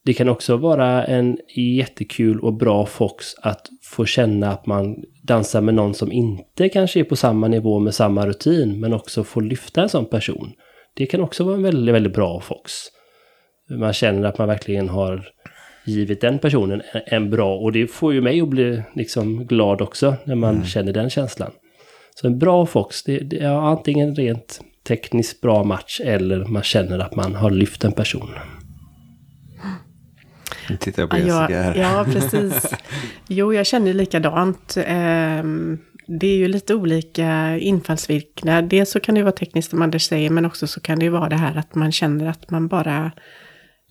det kan också vara en jättekul och bra Fox att få känna att man dansar med någon som inte kanske är på samma nivå med samma rutin, men också få lyfta en sån person. Det kan också vara en väldigt, väldigt bra Fox. Man känner att man verkligen har givit den personen en- bra, och det får ju mig att bli liksom glad också när man känner den känslan. Så en bra Fox, det, det är antingen rent tekniskt bra match eller man känner att man har lyft en person. Nu tittar jag på Jessica ja, här. ja, precis. Jo, jag känner likadant. Ehm, Det är ju lite olika infallsvinklar. Dels så kan det vara tekniskt som Anders säger, men också så kan det ju vara det här att man känner att man bara...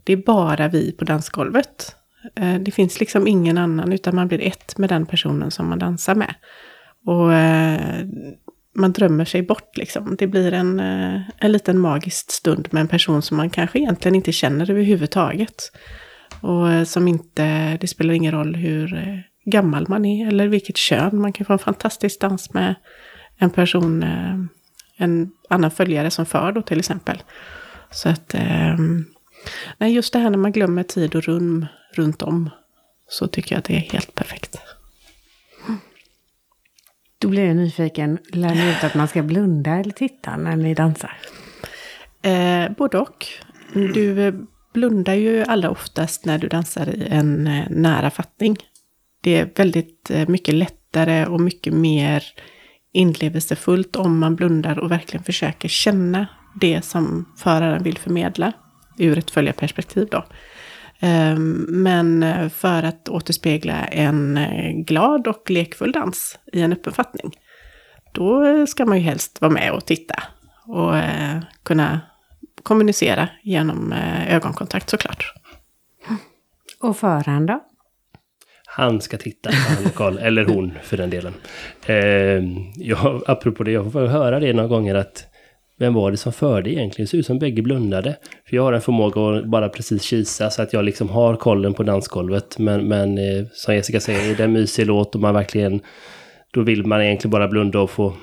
Det är bara vi på dansgolvet. Eh, det finns liksom ingen annan, utan man blir ett med den personen som man dansar med. Och eh, man drömmer sig bort liksom. Det blir en, eh, en liten magisk stund med en person som man kanske egentligen inte känner överhuvudtaget. Och som inte, det spelar ingen roll hur gammal man är eller vilket kön. Man kan få en fantastisk dans med en person, en annan följare som för då till exempel. Så att, eh, nej just det här när man glömmer tid och rum runt om. Så tycker jag att det är helt perfekt. Då blir jag nyfiken. Lär ni ut att man ska blunda eller titta när ni dansar? Eh, både och. Du eh, blundar ju allra oftast när du dansar i en eh, nära fattning. Det är väldigt eh, mycket lättare och mycket mer inlevelsefullt om man blundar och verkligen försöker känna det som föraren vill förmedla ur ett följarperspektiv då. Ehm, Men eh, för att återspegla en eh, glad och lekfull dans i en öppen fattning, då ska man ju helst vara med och titta och eh, kunna kommunicera genom ögonkontakt såklart. Och föraren då? Han ska titta, han, Carl, eller hon för den delen. Eh, ja, apropå det, jag får höra det några gånger att vem var det som förde egentligen? Det ser ut som bägge blundade. För jag har en förmåga att bara precis kisa så att jag liksom har kollen på dansgolvet. Men, men eh, som Jessica säger, är det en mysig låt och man verkligen... Då vill man egentligen bara blunda och få,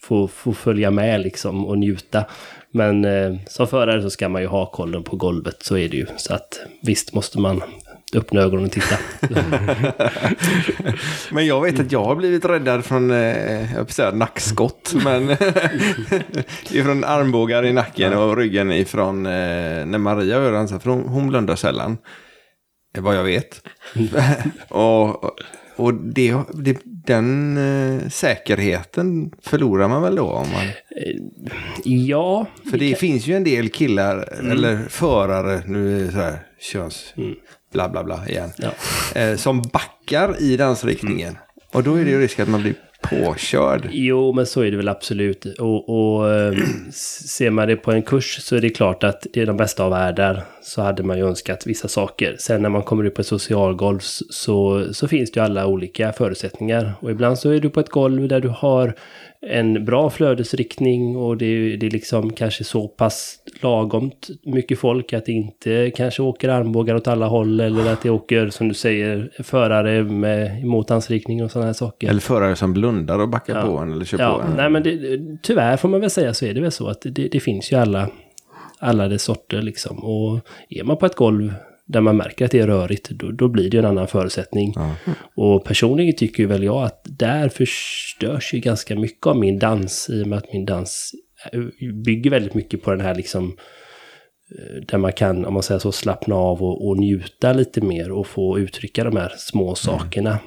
få, få följa med liksom och njuta. Men eh, som förare så ska man ju ha kollen på golvet, så är det ju. Så att visst måste man öppna ögonen och titta. Men jag vet att jag har blivit räddad från, eh, jag säga nackskott, men ifrån armbågar i nacken och ryggen ifrån eh, när Maria gör dansar, för hon, hon blundar sällan. vad jag vet. och och det, det, den eh, säkerheten förlorar man väl då? Om man... Ja. För det finns ju en del killar, eller förare, nu är det så här köns... Bla bla bla igen. Ja. Eh, som backar i dansriktningen. Och då är det ju risk att man blir påkörd. Jo, men så är det väl absolut. Och, och eh, ser man det på en kurs så är det klart att det är de bästa av världar. Så hade man ju önskat vissa saker. Sen när man kommer ut på ett socialgolv så, så finns det ju alla olika förutsättningar. Och ibland så är du på ett golv där du har en bra flödesriktning och det, det är liksom kanske så pass lagomt mycket folk att det inte kanske åker armbågar åt alla håll eller att det åker, som du säger, förare med mothandsriktning och sådana här saker. Eller förare som blundar och backar Ja. på en eller kör Ja, på en. nej men det, tyvärr får man väl säga så är det väl så att det, det finns ju alla, alla dess sorter liksom. Och är man på ett golv där man märker att det är rörigt, då, då blir det ju en annan förutsättning. Och personligen tycker väl jag att där förstörs ju ganska mycket av min dans i och med att min dans eh, bygger väldigt mycket på den här liksom eh, där man kan, om man säger så, slappna av och, och njuta lite mer och få uttrycka de här små sakerna.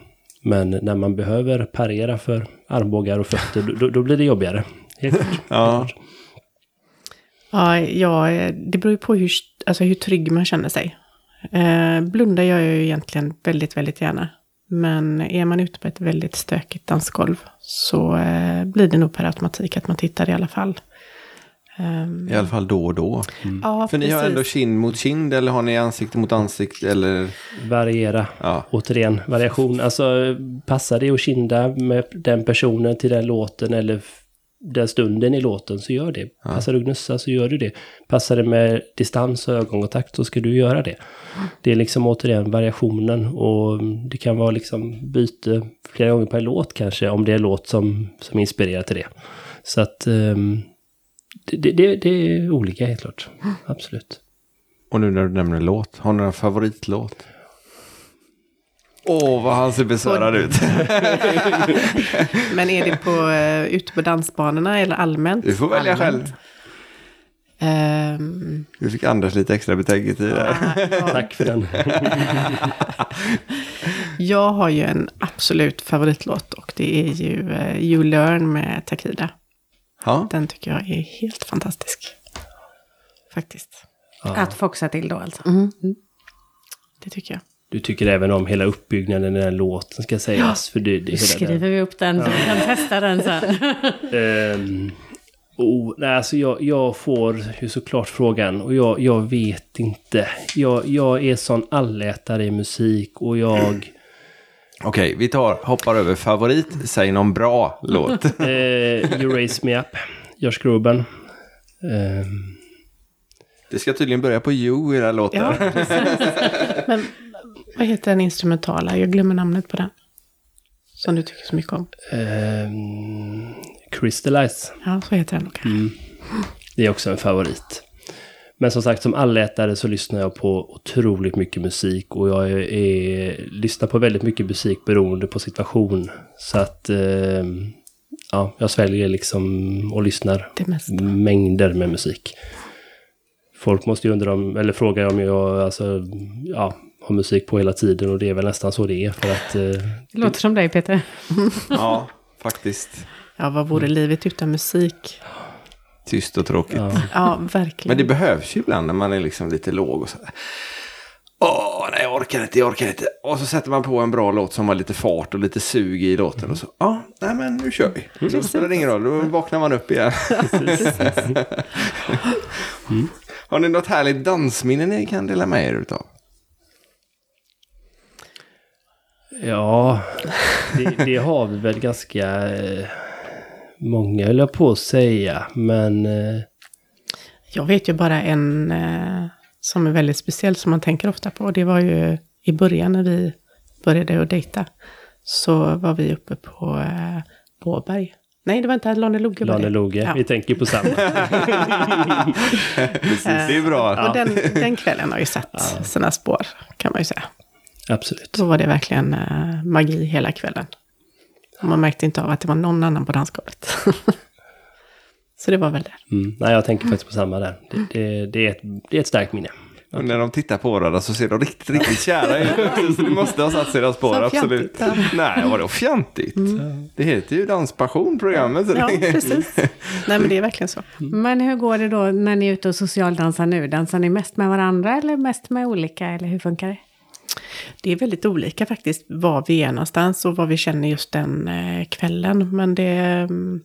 Men när man behöver parera för armbågar och fötter, då, då blir det jobbigare. Helt klart. Ja. Ja, ja, det beror ju på hur, alltså hur trygg man känner sig. Eh, blunda gör jag ju egentligen väldigt, väldigt gärna. Men är man ute på ett väldigt stökigt dansgolv så eh, blir det nog per automatik att man tittar i alla fall. Ehm, I alla fall då och då. ja, För ni har precis. ändå kind mot kind eller har ni ansikte mot ansikte eller? Variera. Ja. Återigen, variation. Alltså, passar det att kinda med den personen till den låten eller den stunden i låten så gör det. Passar det att gnussa så gör du det. Passar det med distans och ögonkontakt så ska du göra det. Det är liksom återigen variationen och det kan vara liksom byte flera gånger per låt kanske om det är låt som, som inspirerar till det. Så att ehm, det, det, det är olika helt klart. Absolut. Och nu när du nämner låt, har ni en favoritlåt? Åh, vad han ser besvärad ut. Men är det på, eh, ute på dansbanorna eller allmänt? Du får välja Allmänt. själv. Ehm, Du fick Anders lite extra betänketid där. Tack för den. jag har ju en absolut favoritlåt och det är ju eh, You Learn med Takida. Ja. Den tycker jag är helt fantastisk. Faktiskt. Att foxa till då alltså. Det tycker jag. Du tycker även om hela uppbyggnaden i den här låten ska sägas. För det, det, skriver den. vi upp den så vi kan testa den sen. Ehm, oh, nej, alltså jag, jag får ju såklart frågan och jag, jag vet inte. Jag, jag är sån allätare i musik och jag... Okej, vi tar, hoppar över favorit. Säg någon bra låt. Eh, you Raise Me Up, Josh Groban. Ehm, Det ska tydligen börja på you i den här låten. Ja. Men vad heter den instrumentala? Jag glömmer namnet på den. Som du tycker så mycket om. ehm, Crystallize. Ja, så heter den nog. Det är också en favorit. Men som sagt, som allätare så lyssnar jag på otroligt mycket musik och jag är, är, lyssnar på väldigt mycket musik beroende på situation. Så att eh, ja, jag sväljer liksom och lyssnar mängder med musik. Folk måste ju undra om, eller fråga om jag alltså, ja, har musik på hela tiden och det är väl nästan så det är för att eh, Det låter som dig Peter. Ja, faktiskt. Ja, vad vore livet utan musik? Tyst och tråkigt. ja, Ja, verkligen. Men det behövs ju ibland när man är liksom lite låg och så. Åh, nej jag orkar inte, jag orkar inte. Och så sätter man på en bra låt som har lite fart och lite sug i låten och så. Ja, nej men nu kör vi. Då spelar det ingen roll, då vaknar man upp igen. Har ni något härligt dansminne ni kan dela med er utav? Ja, det, det har vi väl ganska eh, många, höll jag på att säga. Men eh, Jag vet ju bara en eh, som är väldigt speciell som man tänker ofta på. Det var ju i början när vi började att dejta. Så var vi uppe på eh, Båberg. Nej, det var inte Lane Loge. var det. Lane Loge, Ja. vi tänker på samma. Precis, det är bra. Och den, den kvällen har ju satt sina spår, kan man ju säga. Absolut. Då var det verkligen eh, magi hela kvällen. Och man märkte inte av att det var någon annan på dansgolvet. Så det var väl det. Mm. Nej, jag tänker faktiskt på samma där. Det, det, det, är, ett, det är ett starkt minne. Och när de tittar på varandra så ser de riktigt, riktigt kära ut. Så det måste ha satt sina spår, absolut. fjantigt, Nej, vadå fjantigt? Det heter ju Danspassion, programmet. Ja, precis. Nej, men det är verkligen så. Men hur går det då när ni är ute och socialdansar nu? Dansar ni mest med varandra eller mest med olika? Eller hur funkar det? Det är väldigt olika faktiskt var vi är någonstans och vad vi känner just den eh, kvällen. Men det... Mm,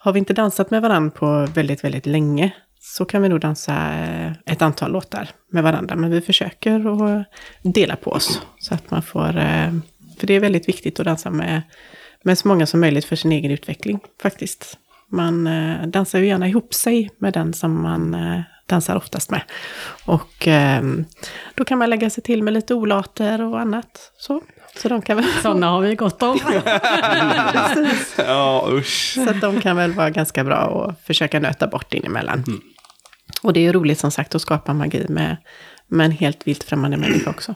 har vi inte dansat med varandra på väldigt, väldigt länge så kan vi nog dansa eh, ett antal låtar med varandra. Men vi försöker att dela på oss så att man får... Eh, för det är väldigt viktigt att dansa med, med så många som möjligt för sin egen utveckling faktiskt. Man dansar ju gärna ihop sig med den som man dansar oftast med. Och eh, då kan man lägga sig till med lite olater och annat. Så, så de kan väl... Sådana har vi gott om. Ja, usch. Så att de kan väl vara ganska bra att försöka nöta bort inemellan. Och det är ju roligt som sagt att skapa magi med, med en helt vilt främmande människa också.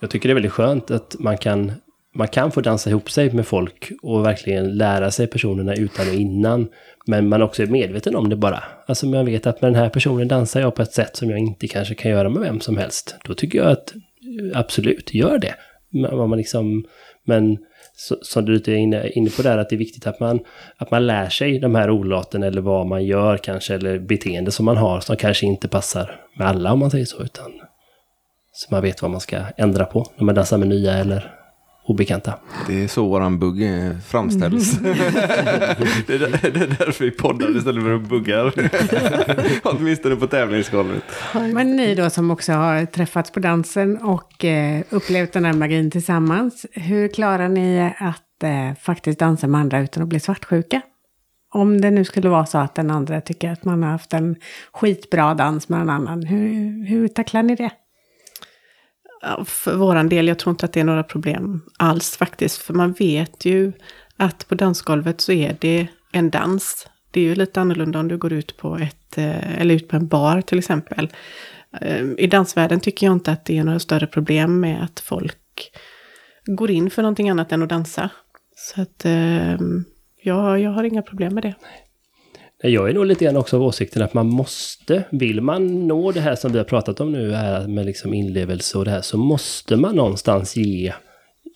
Jag tycker det är väldigt skönt att man kan, man kan få dansa ihop sig med folk och verkligen lära sig personerna utan och innan. Men man också är medveten om det bara. Alltså man vet att med den här personen dansar jag på ett sätt som jag inte kanske kan göra med vem som helst. Då tycker jag att absolut, gör det. Men, man liksom, men så, som du lite är inne, inne på där, att det är viktigt att man, att man lär sig de här olaten eller vad man gör kanske, eller beteende som man har som kanske inte passar med alla om man säger så, utan så man vet vad man ska ändra på när man dansar med nya eller obekanta. Det är så våran bugg framställs. det, är, där- det är därför vi poddar istället för att buggar. Åtminstone på tävlingsgolvet. Men ni då som också har träffats på dansen och eh, upplevt den här magin tillsammans. Hur klarar ni att eh, faktiskt dansa med andra utan att bli svartsjuka? Om det nu skulle vara så att den andra tycker att man har haft en skitbra dans med en annan. Hur, hur tacklar ni det? För våran del, jag tror inte att det är några problem alls faktiskt. För man vet ju att på dansgolvet så är det en dans. Det är ju lite annorlunda om du går ut på, ett, eh, eller ut på en bar till exempel. Eh, I dansvärlden tycker jag inte att det är några större problem med att folk går in för någonting annat än att dansa. Så att eh, jag, jag har inga problem med det. Jag är nog lite grann också av åsikten att man måste, vill man nå det här som vi har pratat om nu här med liksom inlevelse och det här, så måste man någonstans ge,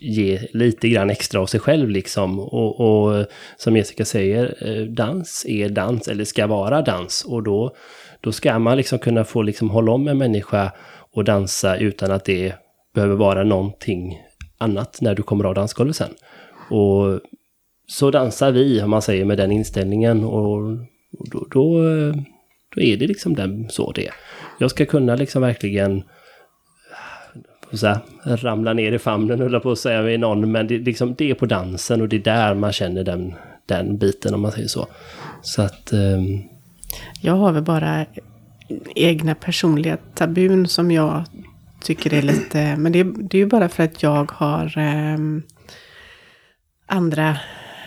ge lite grann extra av sig själv liksom. Och, och som Jessica säger, eh, dans är dans, eller ska vara dans. Och då, då ska man liksom kunna få liksom hålla om en människa och dansa utan att det behöver vara någonting annat när du kommer av dansgolvet sen. Och så dansar vi, om man säger, med den inställningen. Och, och då, då, eh, då är det liksom den, så det är. Jag ska kunna liksom verkligen så här, ramla ner i famnen, höll jag på att säga, med någon. Men det, liksom, det är på dansen och det är där man känner den, den biten, om man säger så. Så att... ehm, Jag har väl bara egna personliga tabun som jag tycker är lite... Men det, det är ju bara för att jag har ehm, andra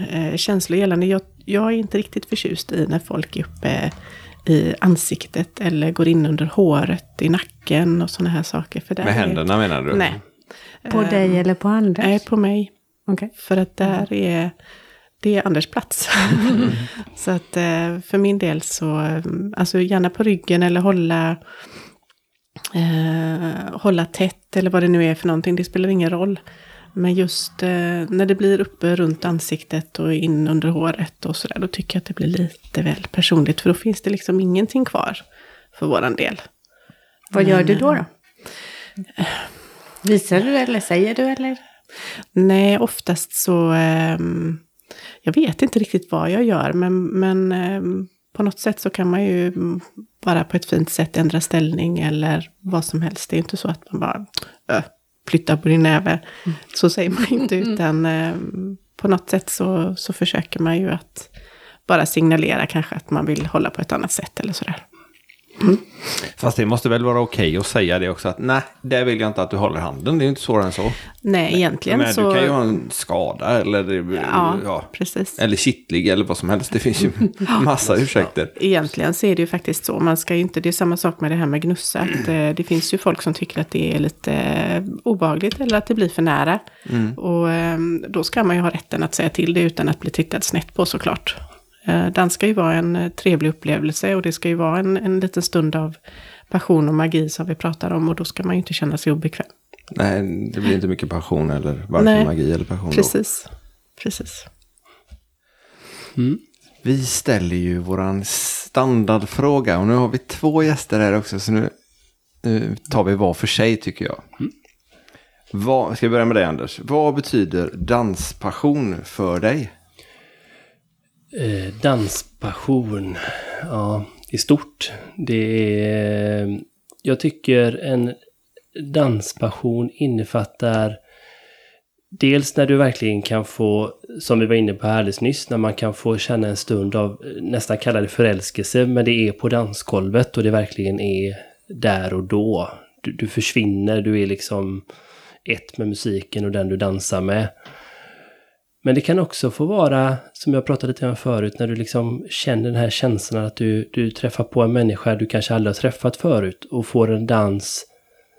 eh, känslor gällande. Jag, jag är inte riktigt förtjust i när folk är uppe i ansiktet eller går in under håret, i nacken och sådana här saker. För Med är- händerna menar du? Nej. På Ehm, dig eller på andra? Nej, på mig. Okej. För att där är, det är Anders plats. så att eh, för min del så, eh, alltså gärna på ryggen eller hålla, eh, hålla tätt eller vad det nu är för någonting, det spelar ingen roll. Men just eh, när det blir uppe runt ansiktet och in under håret och sådär, då tycker jag att det blir lite väl personligt. För då finns det liksom ingenting kvar för våran del. Vad gör du då? då? Visar du eller säger du eller? Nej, oftast så... ehm, jag vet inte riktigt vad jag gör, men, men ehm, på något sätt så kan man ju bara på ett fint sätt ändra ställning eller vad som helst. Det är inte så att man bara ö, flyttar på din näve. Så säger man inte, utan ehm, på något sätt så, så försöker man ju att bara signalera kanske att man vill hålla på ett annat sätt eller sådär. Fast det måste väl vara okej att säga det också att nej, där vill jag inte att du håller handen. Det är ju inte svårare än så. Nej, egentligen Men så... du kan ju ha en skada eller, Ja, ja, precis. eller kittlig eller vad som helst. Det finns ju massa ursäkter. Egentligen så är det ju faktiskt så. Man ska ju inte, det är samma sak med det här med gnussa. Att, eh, det finns ju folk som tycker att det är lite eh, obehagligt eller att det blir för nära. Och eh, då ska man ju ha rätten att säga till det utan att bli tittad snett på såklart. Eh, dans ska ju vara en eh, trevlig upplevelse och det ska ju vara en, en liten stund av passion och magi som vi pratar om och då ska man ju inte känna sig obekväm. Nej, det blir inte mycket passion eller varken Nej, magi eller passion. Då. Precis. Precis. Vi ställer ju våran standardfråga och nu har vi två gäster här också så nu, nu tar vi var för sig tycker jag. Vad, ska vi börja med dig Anders? Vad betyder danspassion för dig? Eh, danspassion. Ja, i stort. Det är... Jag tycker en danspassion innefattar Dels när du verkligen kan få, som vi var inne på alldeles nyss, när man kan få känna en stund av eh, nästan kalla det förälskelse, men det är på dansgolvet och det verkligen är där och då. Du, du försvinner, du är liksom ett med musiken och den du dansar med. Men det kan också få vara, som jag pratade lite om förut, när du liksom känner den här känslan att du, du träffar på en människa du kanske aldrig har träffat förut och får en dans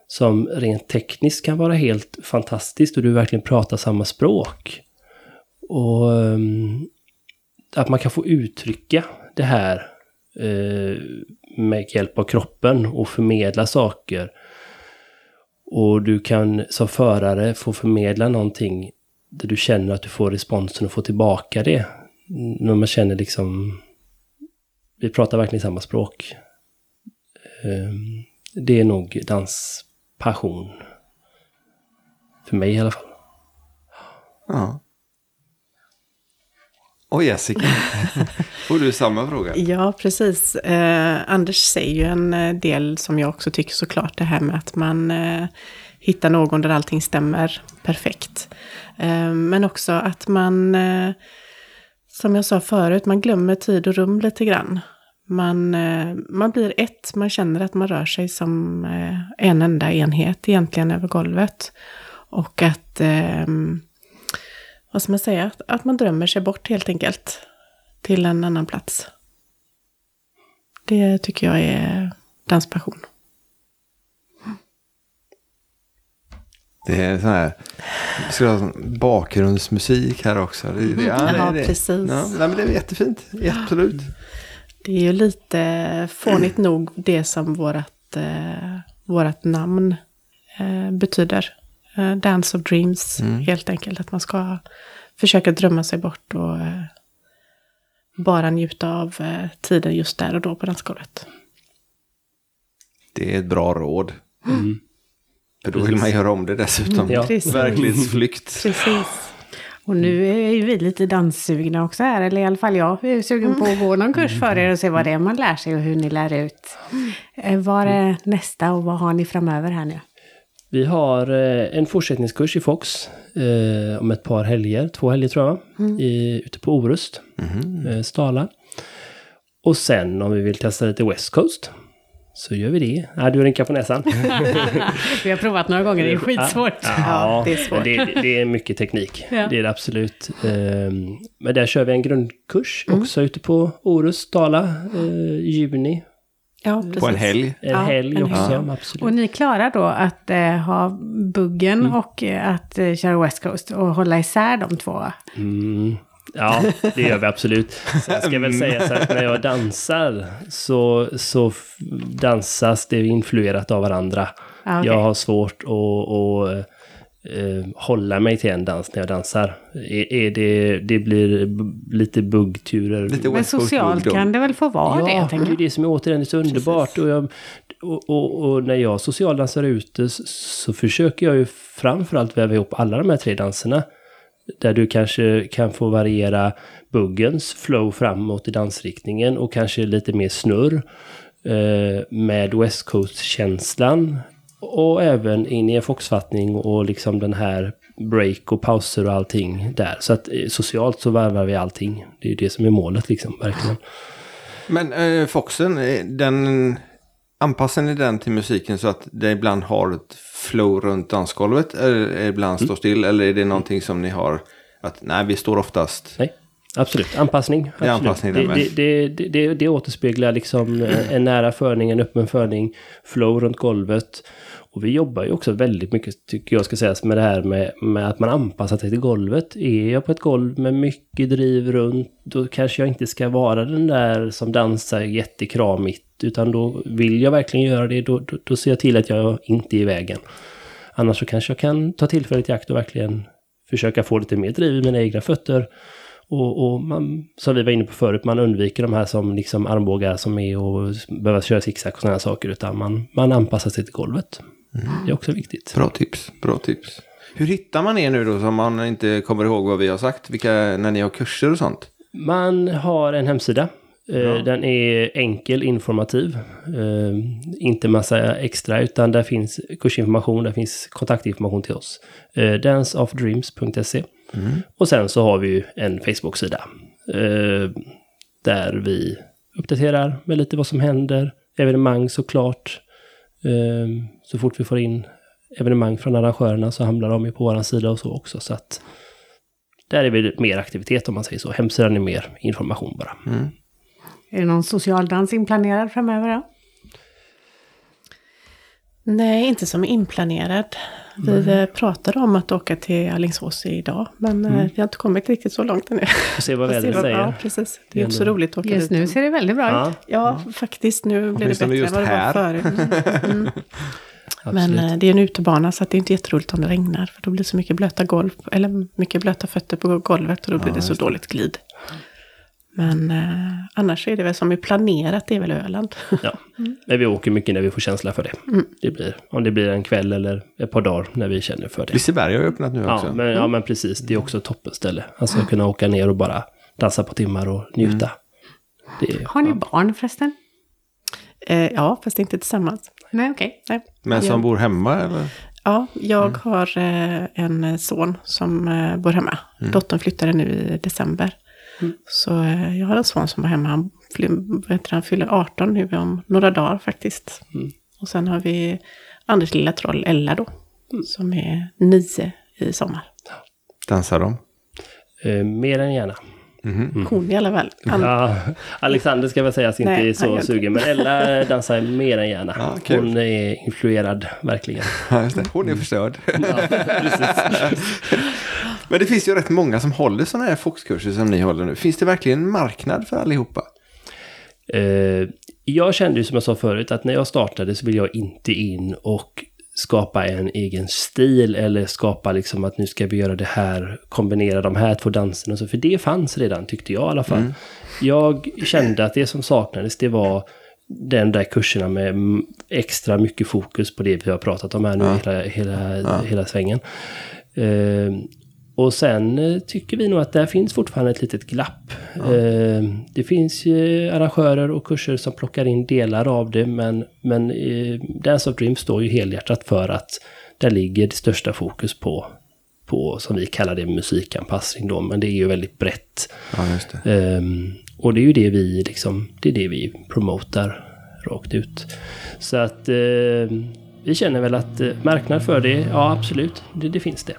som rent tekniskt kan vara helt fantastiskt och du verkligen pratar samma språk. Och ehm, att man kan få uttrycka det här eh, med hjälp av kroppen och förmedla saker. Och du kan som förare få förmedla någonting där du känner att du får responsen och får tillbaka det. När man känner liksom... Vi pratar verkligen samma språk. Um, det är nog danspassion. För mig i alla fall. Ja. Och Jessica, får du samma fråga? Ja, precis. Eh, Anders säger ju en eh, del som jag också tycker såklart, det här med att man eh, Hitta någon där allting stämmer perfekt. Ehm, men också att man, eh, som jag sa förut, man glömmer tid och rum lite grann. Man, eh, man blir ett, man känner att man rör sig som eh, en enda enhet egentligen över golvet. Och att, ehm, vad ska man säga, att, att man drömmer sig bort helt enkelt till en annan plats. Det tycker jag är danspassion. Det är sån här, vi ska ha sån bakgrundsmusik här också. Det, det, Ja, det, det, precis. Ja, nej, men det är jättefint, absolut. Det är ju lite fånigt nog det som vårat, eh, vårat namn eh, betyder. Eh, Dance of Dreams, helt enkelt. Att man ska försöka drömma sig bort och eh, bara njuta av eh, tiden just där och då på dansgolvet. Det är ett bra råd. Mm. För då vill man göra om det dessutom. Ja. Precis. Verklighetsflykt. Precis. Och nu är ju vi lite danssugna också här, eller i alla fall jag är sugen på att gå någon kurs för er och se vad det är man lär sig och hur ni lär ut. Eh, Vad är nästa och vad har ni framöver här nu? Vi har eh, en fortsättningskurs i Fox eh, om ett par helger, två helger tror jag, i, ute på Orust, eh, Stala. Och sen om vi vill testa lite West Coast så gör vi det. Nej, du rynkar på näsan. Vi har provat några gånger, det är skitsvårt. Ja, det är svårt. Det, det är mycket teknik. Ja. Det är det absolut. Ehm, Men där kör vi en grundkurs Mm. också ute på Orust, Dala, eh, juni. Ja, precis. På en helg. En Ja, helg en också, helg. absolut. Och ni klarar då att eh, ha buggen och eh, att eh, köra West Coast och hålla isär de två? Mm. Ja, det gör vi absolut. Sen ska jag väl säga så att när jag dansar så, så dansas det influerat av varandra. Ja, okej. Jag har svårt att, att eh, hålla mig till en dans när jag dansar. Är, är det, det blir lite buggturer. Lite Men socialt kan det väl få vara det, ja, det är det som är återigen så underbart. Och, jag, och, och, och när jag socialdansar ute så, så försöker jag ju framförallt väva ihop alla de här tre danserna. Där du kanske kan få variera buggens flow framåt i dansriktningen och kanske lite mer snurr. Eh, med West Coast-känslan. Och även in i en foxfattning och liksom den här break och pauser och allting där. Så att eh, socialt så varvar vi allting. Det är ju det som är målet liksom, verkligen. Men eh, Foxen, eh, den, anpassar ni den till musiken så att det ibland har ett flow runt dansgolvet? Eller ibland står still? Eller är det någonting som ni har att nej, vi står oftast... Nej, absolut. Anpassning. Det är Absolut. anpassning där det, det, det, det, det återspeglar liksom eh, en nära förning, en öppen förning, flow runt golvet. Och vi jobbar ju också väldigt mycket, tycker jag ska sägas, med det här med, med att man anpassar sig till golvet. Är jag på ett golv med mycket driv runt, då kanske jag inte ska vara den där som dansar jättekramigt. Utan då vill jag verkligen göra det, då, då, då ser jag till att jag inte är i vägen. Annars så kanske jag kan ta tillfället i akt och verkligen försöka få lite mer driv i mina egna fötter. Och, och man, som vi var inne på förut, man undviker de här som liksom armbågar som är och behöver köra zigzag och sådana saker. Utan man, man anpassar sig till golvet. Det är också viktigt. Bra tips, bra tips. Hur hittar man er nu då, som man inte kommer ihåg vad vi har sagt? Vilka, när ni har kurser och sånt? Man har en hemsida. Eh, Ja. Den är enkel, informativ. Eh, Inte massa extra, utan där finns kursinformation, där finns kontaktinformation till oss. Eh, Danceofdreams.se. Och sen så har vi ju en Facebook-sida. Där vi uppdaterar med lite vad som händer. Evenemang såklart. Så fort vi får in evenemang från arrangörerna så hamnar de ju på vår sida och så också. Så att där är det mer aktivitet om man säger så. Hemsidan är mer information bara. Är det någon socialdans inplanerad framöver då? Nej, inte som inplanerad. Vi eh, pratade om att åka till Alingsås idag, men eh, vi har inte kommit riktigt så långt ännu. Får se vad vädret säger. Ja, precis. Det är inte så roligt att åka Just dit. nu ser det väldigt bra Ja, ut. Ja, faktiskt. Nu blir det bättre än vad det var här. förut. Mm. Men absolut. eh, det är en utebana så att det är inte jätteroligt om det regnar. För då blir det så mycket blöta golv, eller mycket blöta fötter på golvet och då blir det så dåligt glid. Men eh, annars är det väl som är planerat, det är väl Öland. Ja. Men vi åker mycket när vi får känsla för det. Det blir, om det blir en kväll eller ett par dagar när vi känner för det. Liseberg har ju öppnat nu också. Ja men, ja, men precis. Det är också ett toppenställe. Alltså att kunna åka ner och bara dansa på timmar och njuta. Det är, Har ni ja. barn förresten? Eh, ja, fast inte tillsammans. Nej, okej. Nej. Men som bor hemma eller? Ja, jag har eh, en son som eh, bor hemma. Dottern flyttade nu i december. Så eh, jag har en son som var hemma. Han, det, han fyller 18 nu om några dagar faktiskt. Och sen har vi Anders lilla troll Ella då. Som är nio i sommar. Dansar de? Eh, mer än gärna. Hon i alla fall. Ja, Alexander ska väl sägas inte Nej, är så sugen. Men Ella dansar mer än gärna. Ja. Hon är influerad, verkligen. Ja, just det. Hon är förstörd. Men det finns ju rätt många som håller sådana här foxkurser som ni håller nu. Finns det verkligen en marknad för allihopa? Eh, jag kände ju som jag sa förut att när jag startade så vill jag inte in och skapa en egen stil eller skapa liksom att nu ska vi göra det här, kombinera de här två danserna och så. För det fanns redan tyckte jag i alla fall. Jag kände att det som saknades det var den där kurserna med mm, extra mycket fokus på det vi har pratat om här nu hela, hela, hela svängen. Eh, och sen eh, tycker vi nog att där finns fortfarande ett litet glapp. Eh, det finns ju arrangörer och kurser som plockar in delar av det, men, men eh, Dance of Dreams står ju helhjärtat för att där ligger det största fokus på, på, som vi kallar det, musikanpassning då, men det är ju väldigt brett. Ja, det. Ehm, och det är ju det vi liksom, det är det vi promotar rakt ut. Så att vi känner väl att marknad för det, ja absolut, det, det finns det.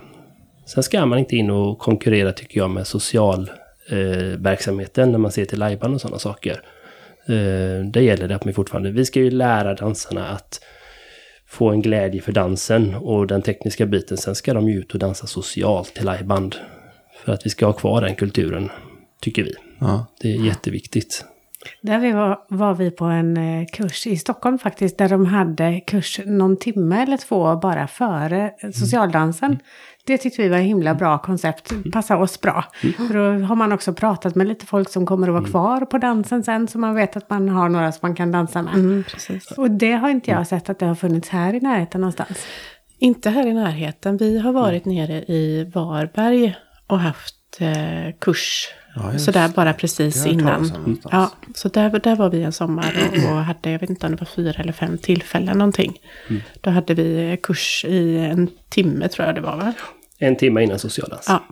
Sen ska man inte in och konkurrera tycker jag med social eh, när man ser till lajban och sådana saker. Eh, det gäller det att vi fortfarande, vi ska ju lära dansarna att få en glädje för dansen och den tekniska biten. Sen ska de ju ut och dansa socialt till liveband. För att vi ska ha kvar den kulturen, tycker vi. Ja. Det är jätteviktigt. Där vi var, var vi på en eh, kurs i Stockholm faktiskt, där de hade kurs någon timme eller två bara före eh, socialdansen. Det tyckte vi var ett himla bra koncept, passar oss bra. För då har man också pratat med lite folk som kommer att vara kvar på dansen sen, så man vet att man har några som man kan dansa med. mm. Och det har inte jag sett att det har funnits här i närheten någonstans. Inte här i närheten. Vi har varit nere i Varberg och haft eh, kurs. Ja, Sådär bara precis innan. Ja, så där, där var vi en sommar och, och hade, jag vet inte om det var fyra eller fem tillfällen någonting. Då hade vi kurs i en timme tror jag det var va? En timme innan socialdans. Ja,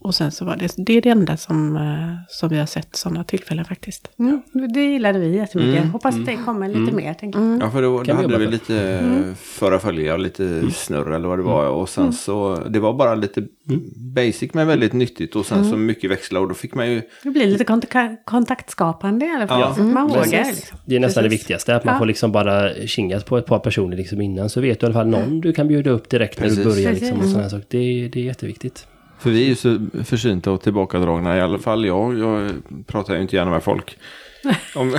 och sen så var det, det är det enda som, eh, som vi har sett sådana tillfällen faktiskt. Mm, det gillade vi jättemycket. Hoppas att det kommer lite mer, tänker jag. Ja, för då, då vi hade vi lite förra följa och lite snurr eller vad det var. Och sen så, det var bara lite basic men väldigt nyttigt och sen så mycket växla och då fick man ju... Det blir lite kont- kontaktskapande i alla fall. Ja. så att man Mm, vågar. Liksom. Det är nästan det Precis. viktigaste, att man Ja. får liksom bara kingas på ett par personer liksom innan. Så vet du i alla fall någon du kan bjuda upp direkt när Precis. du börjar. Liksom, och här saker. Det, det är jätteviktigt. För vi är ju så försynta och tillbakadragna, i alla fall jag. Jag pratar ju inte gärna med folk. Om...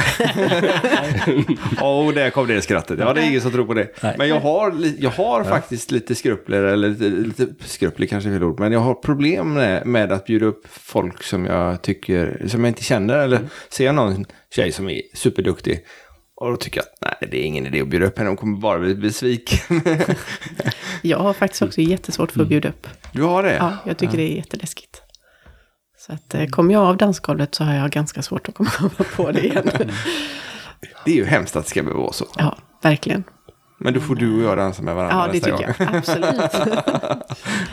Åh, där kom det skrattet. Ja, det är ingen som tror på det. Nej. Men jag har, jag har faktiskt lite skrupler, eller lite, lite skrupler kanske är fel ord. Men jag har problem med, med att bjuda upp folk som jag tycker, som jag inte känner. Eller ser jag någon tjej som är superduktig. Och då tycker jag att nej, det är ingen idé att bjuda upp henne. Hon kommer bara bli besviken. Jag har faktiskt också jättesvårt för att bjuda upp. du har det? Ja, jag tycker det är jätteläskigt. Så att eh, kommer jag av dansgolvet så har jag ganska svårt att komma på det igen. Det är ju hemskt att det ska behöva vara så. Ja, verkligen. Men då får du och jag dansa med varandra Ja, det tycker gång. jag. Absolut.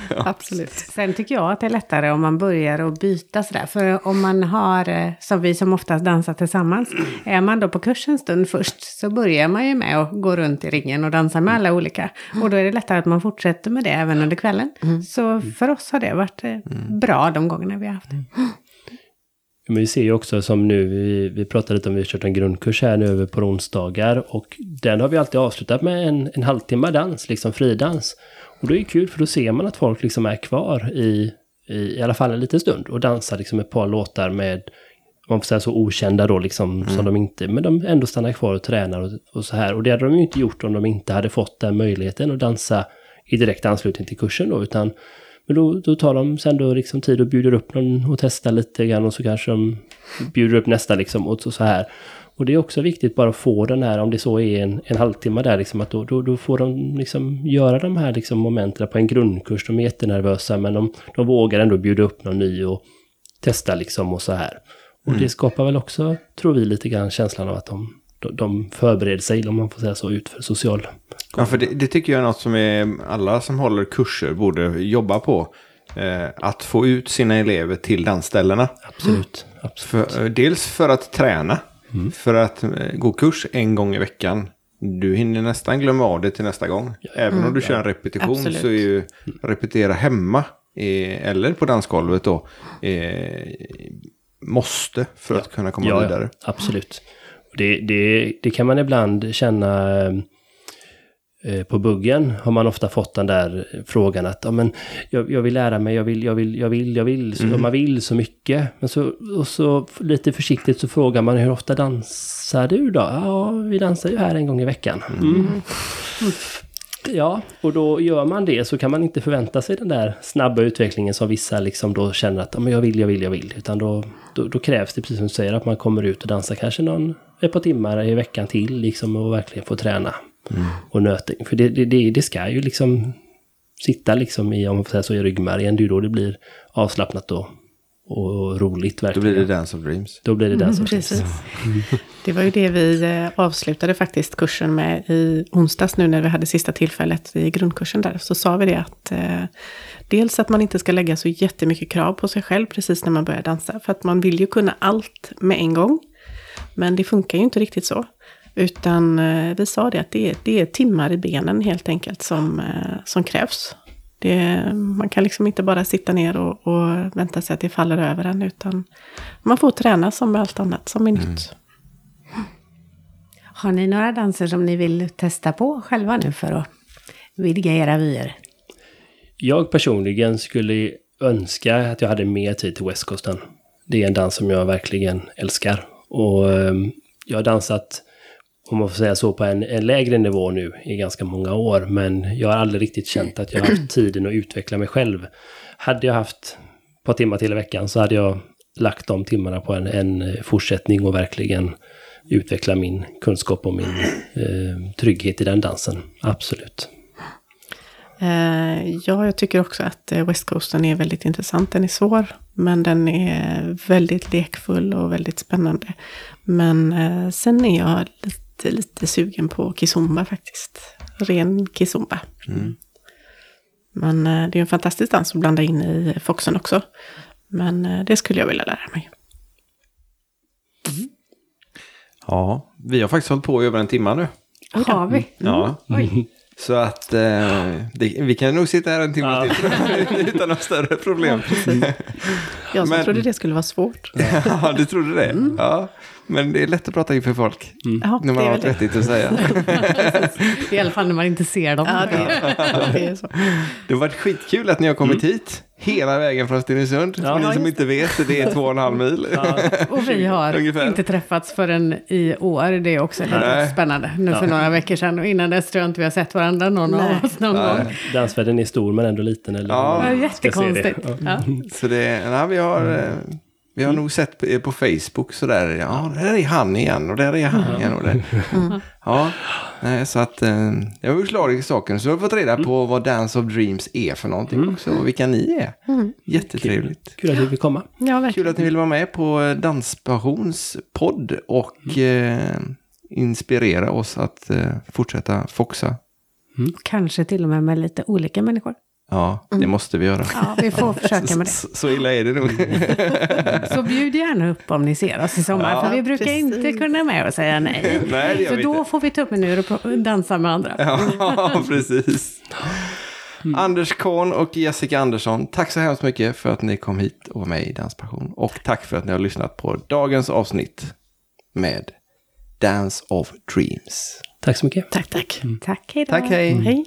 Absolut. Sen tycker jag att det är lättare om man börjar att byta sådär. För om man har, eh, som vi som oftast dansar tillsammans, är man då på kurs en stund först så börjar man ju med att gå runt i ringen och dansa med alla olika. Och då är det lättare att man fortsätter med det även under kvällen. Så för oss har det varit eh, bra de gångerna vi har haft det. Men vi ser ju också som nu, vi, vi pratade lite om, vi har kört en grundkurs här nu över på onsdagar och den har vi alltid avslutat med en, en halvtimme dans, liksom fridans. Och det är kul för då ser man att folk liksom är kvar i, i, i alla fall en liten stund och dansar liksom ett par låtar med, man får säga så okända då liksom, som de inte, men de ändå stannar kvar och tränar och, och så här. Och det hade de ju inte gjort om de inte hade fått den möjligheten att dansa i direkt anslutning till kursen då, utan men då, då tar de sen då liksom tid och bjuder upp någon och testar lite grann och så kanske de bjuder upp nästa liksom och så, så här. Och det är också viktigt bara att få den här, om det så är en, en halvtimme där, liksom, att då, då, då får de liksom göra de här liksom momenten på en grundkurs. De är jättenervösa men de, de vågar ändå bjuda upp någon ny och testa liksom och så här. Och det skapar väl också, tror vi, lite grann känslan av att de, de, de förbereder sig, om man får säga så, ut för social Ja, för det, det tycker jag är något som är, alla som håller kurser borde jobba på. Eh, att få ut sina elever till dansställena. Absolut. absolut. För, eh, dels för att träna. För att eh, gå kurs en gång i veckan. Du hinner nästan glömma av det till nästa gång. Även om du kör en repetition Absolut. så är ju repetera hemma eh, eller på dansgolvet då eh, måste för att kunna komma vidare. absolut. Det, det, det kan man ibland känna eh, på buggen har man ofta fått den där frågan att ja, men jag, jag vill lära mig, jag vill, jag vill, jag vill, jag vill, så, man vill så mycket. Men så, och så lite försiktigt så frågar man hur ofta dansar du då? Ja, vi dansar ju här en gång i veckan. Mm. Ja, och då gör man det så kan man inte förvänta sig den där snabba utvecklingen som vissa liksom då känner att ja, men jag vill, jag vill, jag vill. Utan då, då, då krävs det, precis som du säger, att man kommer ut och dansar kanske någon, ett par timmar i veckan till liksom och verkligen får träna och nöting. För det, det, det, det ska ju liksom sitta liksom i, om man får säga så, i ryggmärgen. Det är då det blir avslappnat och, och roligt Då verkligen. blir det Dance of Dreams. Då blir det den som Precis. Det var ju det vi eh, avslutade faktiskt kursen med i onsdags nu när vi hade sista tillfället i grundkursen där. Så sa vi det att eh, dels att man inte ska lägga så jättemycket krav på sig själv precis när man börjar dansa. För att man vill ju kunna allt med en gång. Men det funkar ju inte riktigt så. Utan eh, vi sa det att det är, det är timmar i benen helt enkelt som, eh, som krävs. Det, man kan liksom inte bara sitta ner och, och vänta sig att det faller över en, utan man får träna som med allt annat som är nytt. Har ni några danser som ni vill testa på själva nu för att vidga era vyer? Jag personligen skulle önska att jag hade mer tid till West Coasten. Det är en dans som jag verkligen älskar. Och ehm, jag har dansat, om man får säga så, på en, en lägre nivå nu i ganska många år. Men jag har aldrig riktigt känt att jag har haft tiden att utveckla mig själv. Hade jag haft ett par timmar till i veckan så hade jag lagt de timmarna på en, en eh, fortsättning och verkligen utveckla min kunskap och min eh, trygghet i den dansen. Absolut. Eh, ja, jag tycker också att eh, West Coasten är väldigt intressant. Den är svår, men den är väldigt lekfull och väldigt spännande. Men eh, sen är jag lite, lite sugen på kizomba faktiskt. Ren kizomba. Men eh, det är en fantastisk dans att blanda in i foxen också. Men eh, det skulle jag vilja lära mig. Ja, vi har faktiskt hållit på i över en timme nu. Har vi? Ja. Oj. Så att eh, det, vi kan nog sitta här en timme Ja. till utan några större problem. Jag som Men- trodde det skulle vara svårt. ja, du trodde det? Ja. Men det är lätt att prata inför folk. Ja, När man det har är något vettigt att säga. I alla fall när man inte ser dem. Ja, det, det är så. Det har varit skitkul att ni har kommit hit. Hela vägen från Stenungsund. Ja. ni Ja, som inte vet, det är två och en halv mil. Ja, Och vi har Ungefär. inte träffats förrän i år. Det är också lite spännande. Nu för Ja. några veckor sedan. Och innan dess tror jag inte vi har sett varandra någon Nej. av oss någon Nej. gång. dansvärlden är stor men ändå liten. Eller Ja. hur Det se det. jättekonstigt. Ja. Ja. Så det, nej, vi har, eh, vi har nog sett på, på Facebook sådär, ja, där är han igen och där är han igen. Och där. Ja, nej, så att eh, jag var glad i saken. Så jag har fått reda på vad Dance of Dreams är för någonting också och vilka ni är. Jättetrevligt. Kul att du fick komma. Ja, Kul att ni vill vara med på eh, Danspassions podd och eh, inspirera oss att eh, fortsätta foxa. Kanske till och med med lite olika människor. Ja, det måste vi göra. Ja, vi får försöka med det. Så, så illa är det nog. Så bjud gärna upp om ni ser oss i sommar. Ja, för vi brukar precis. inte kunna med och säga nej. Nej, Så då inte. får vi tummen ur och dansa med andra. Ja, precis. Anders Kohn och Jessica Andersson, tack så hemskt mycket för att ni kom hit och var med i Danspassion. Och tack för att ni har lyssnat på dagens avsnitt med Dance of Dreams. Tack så mycket. Tack, tack. Tack, hej då. Tack, hej. Hej.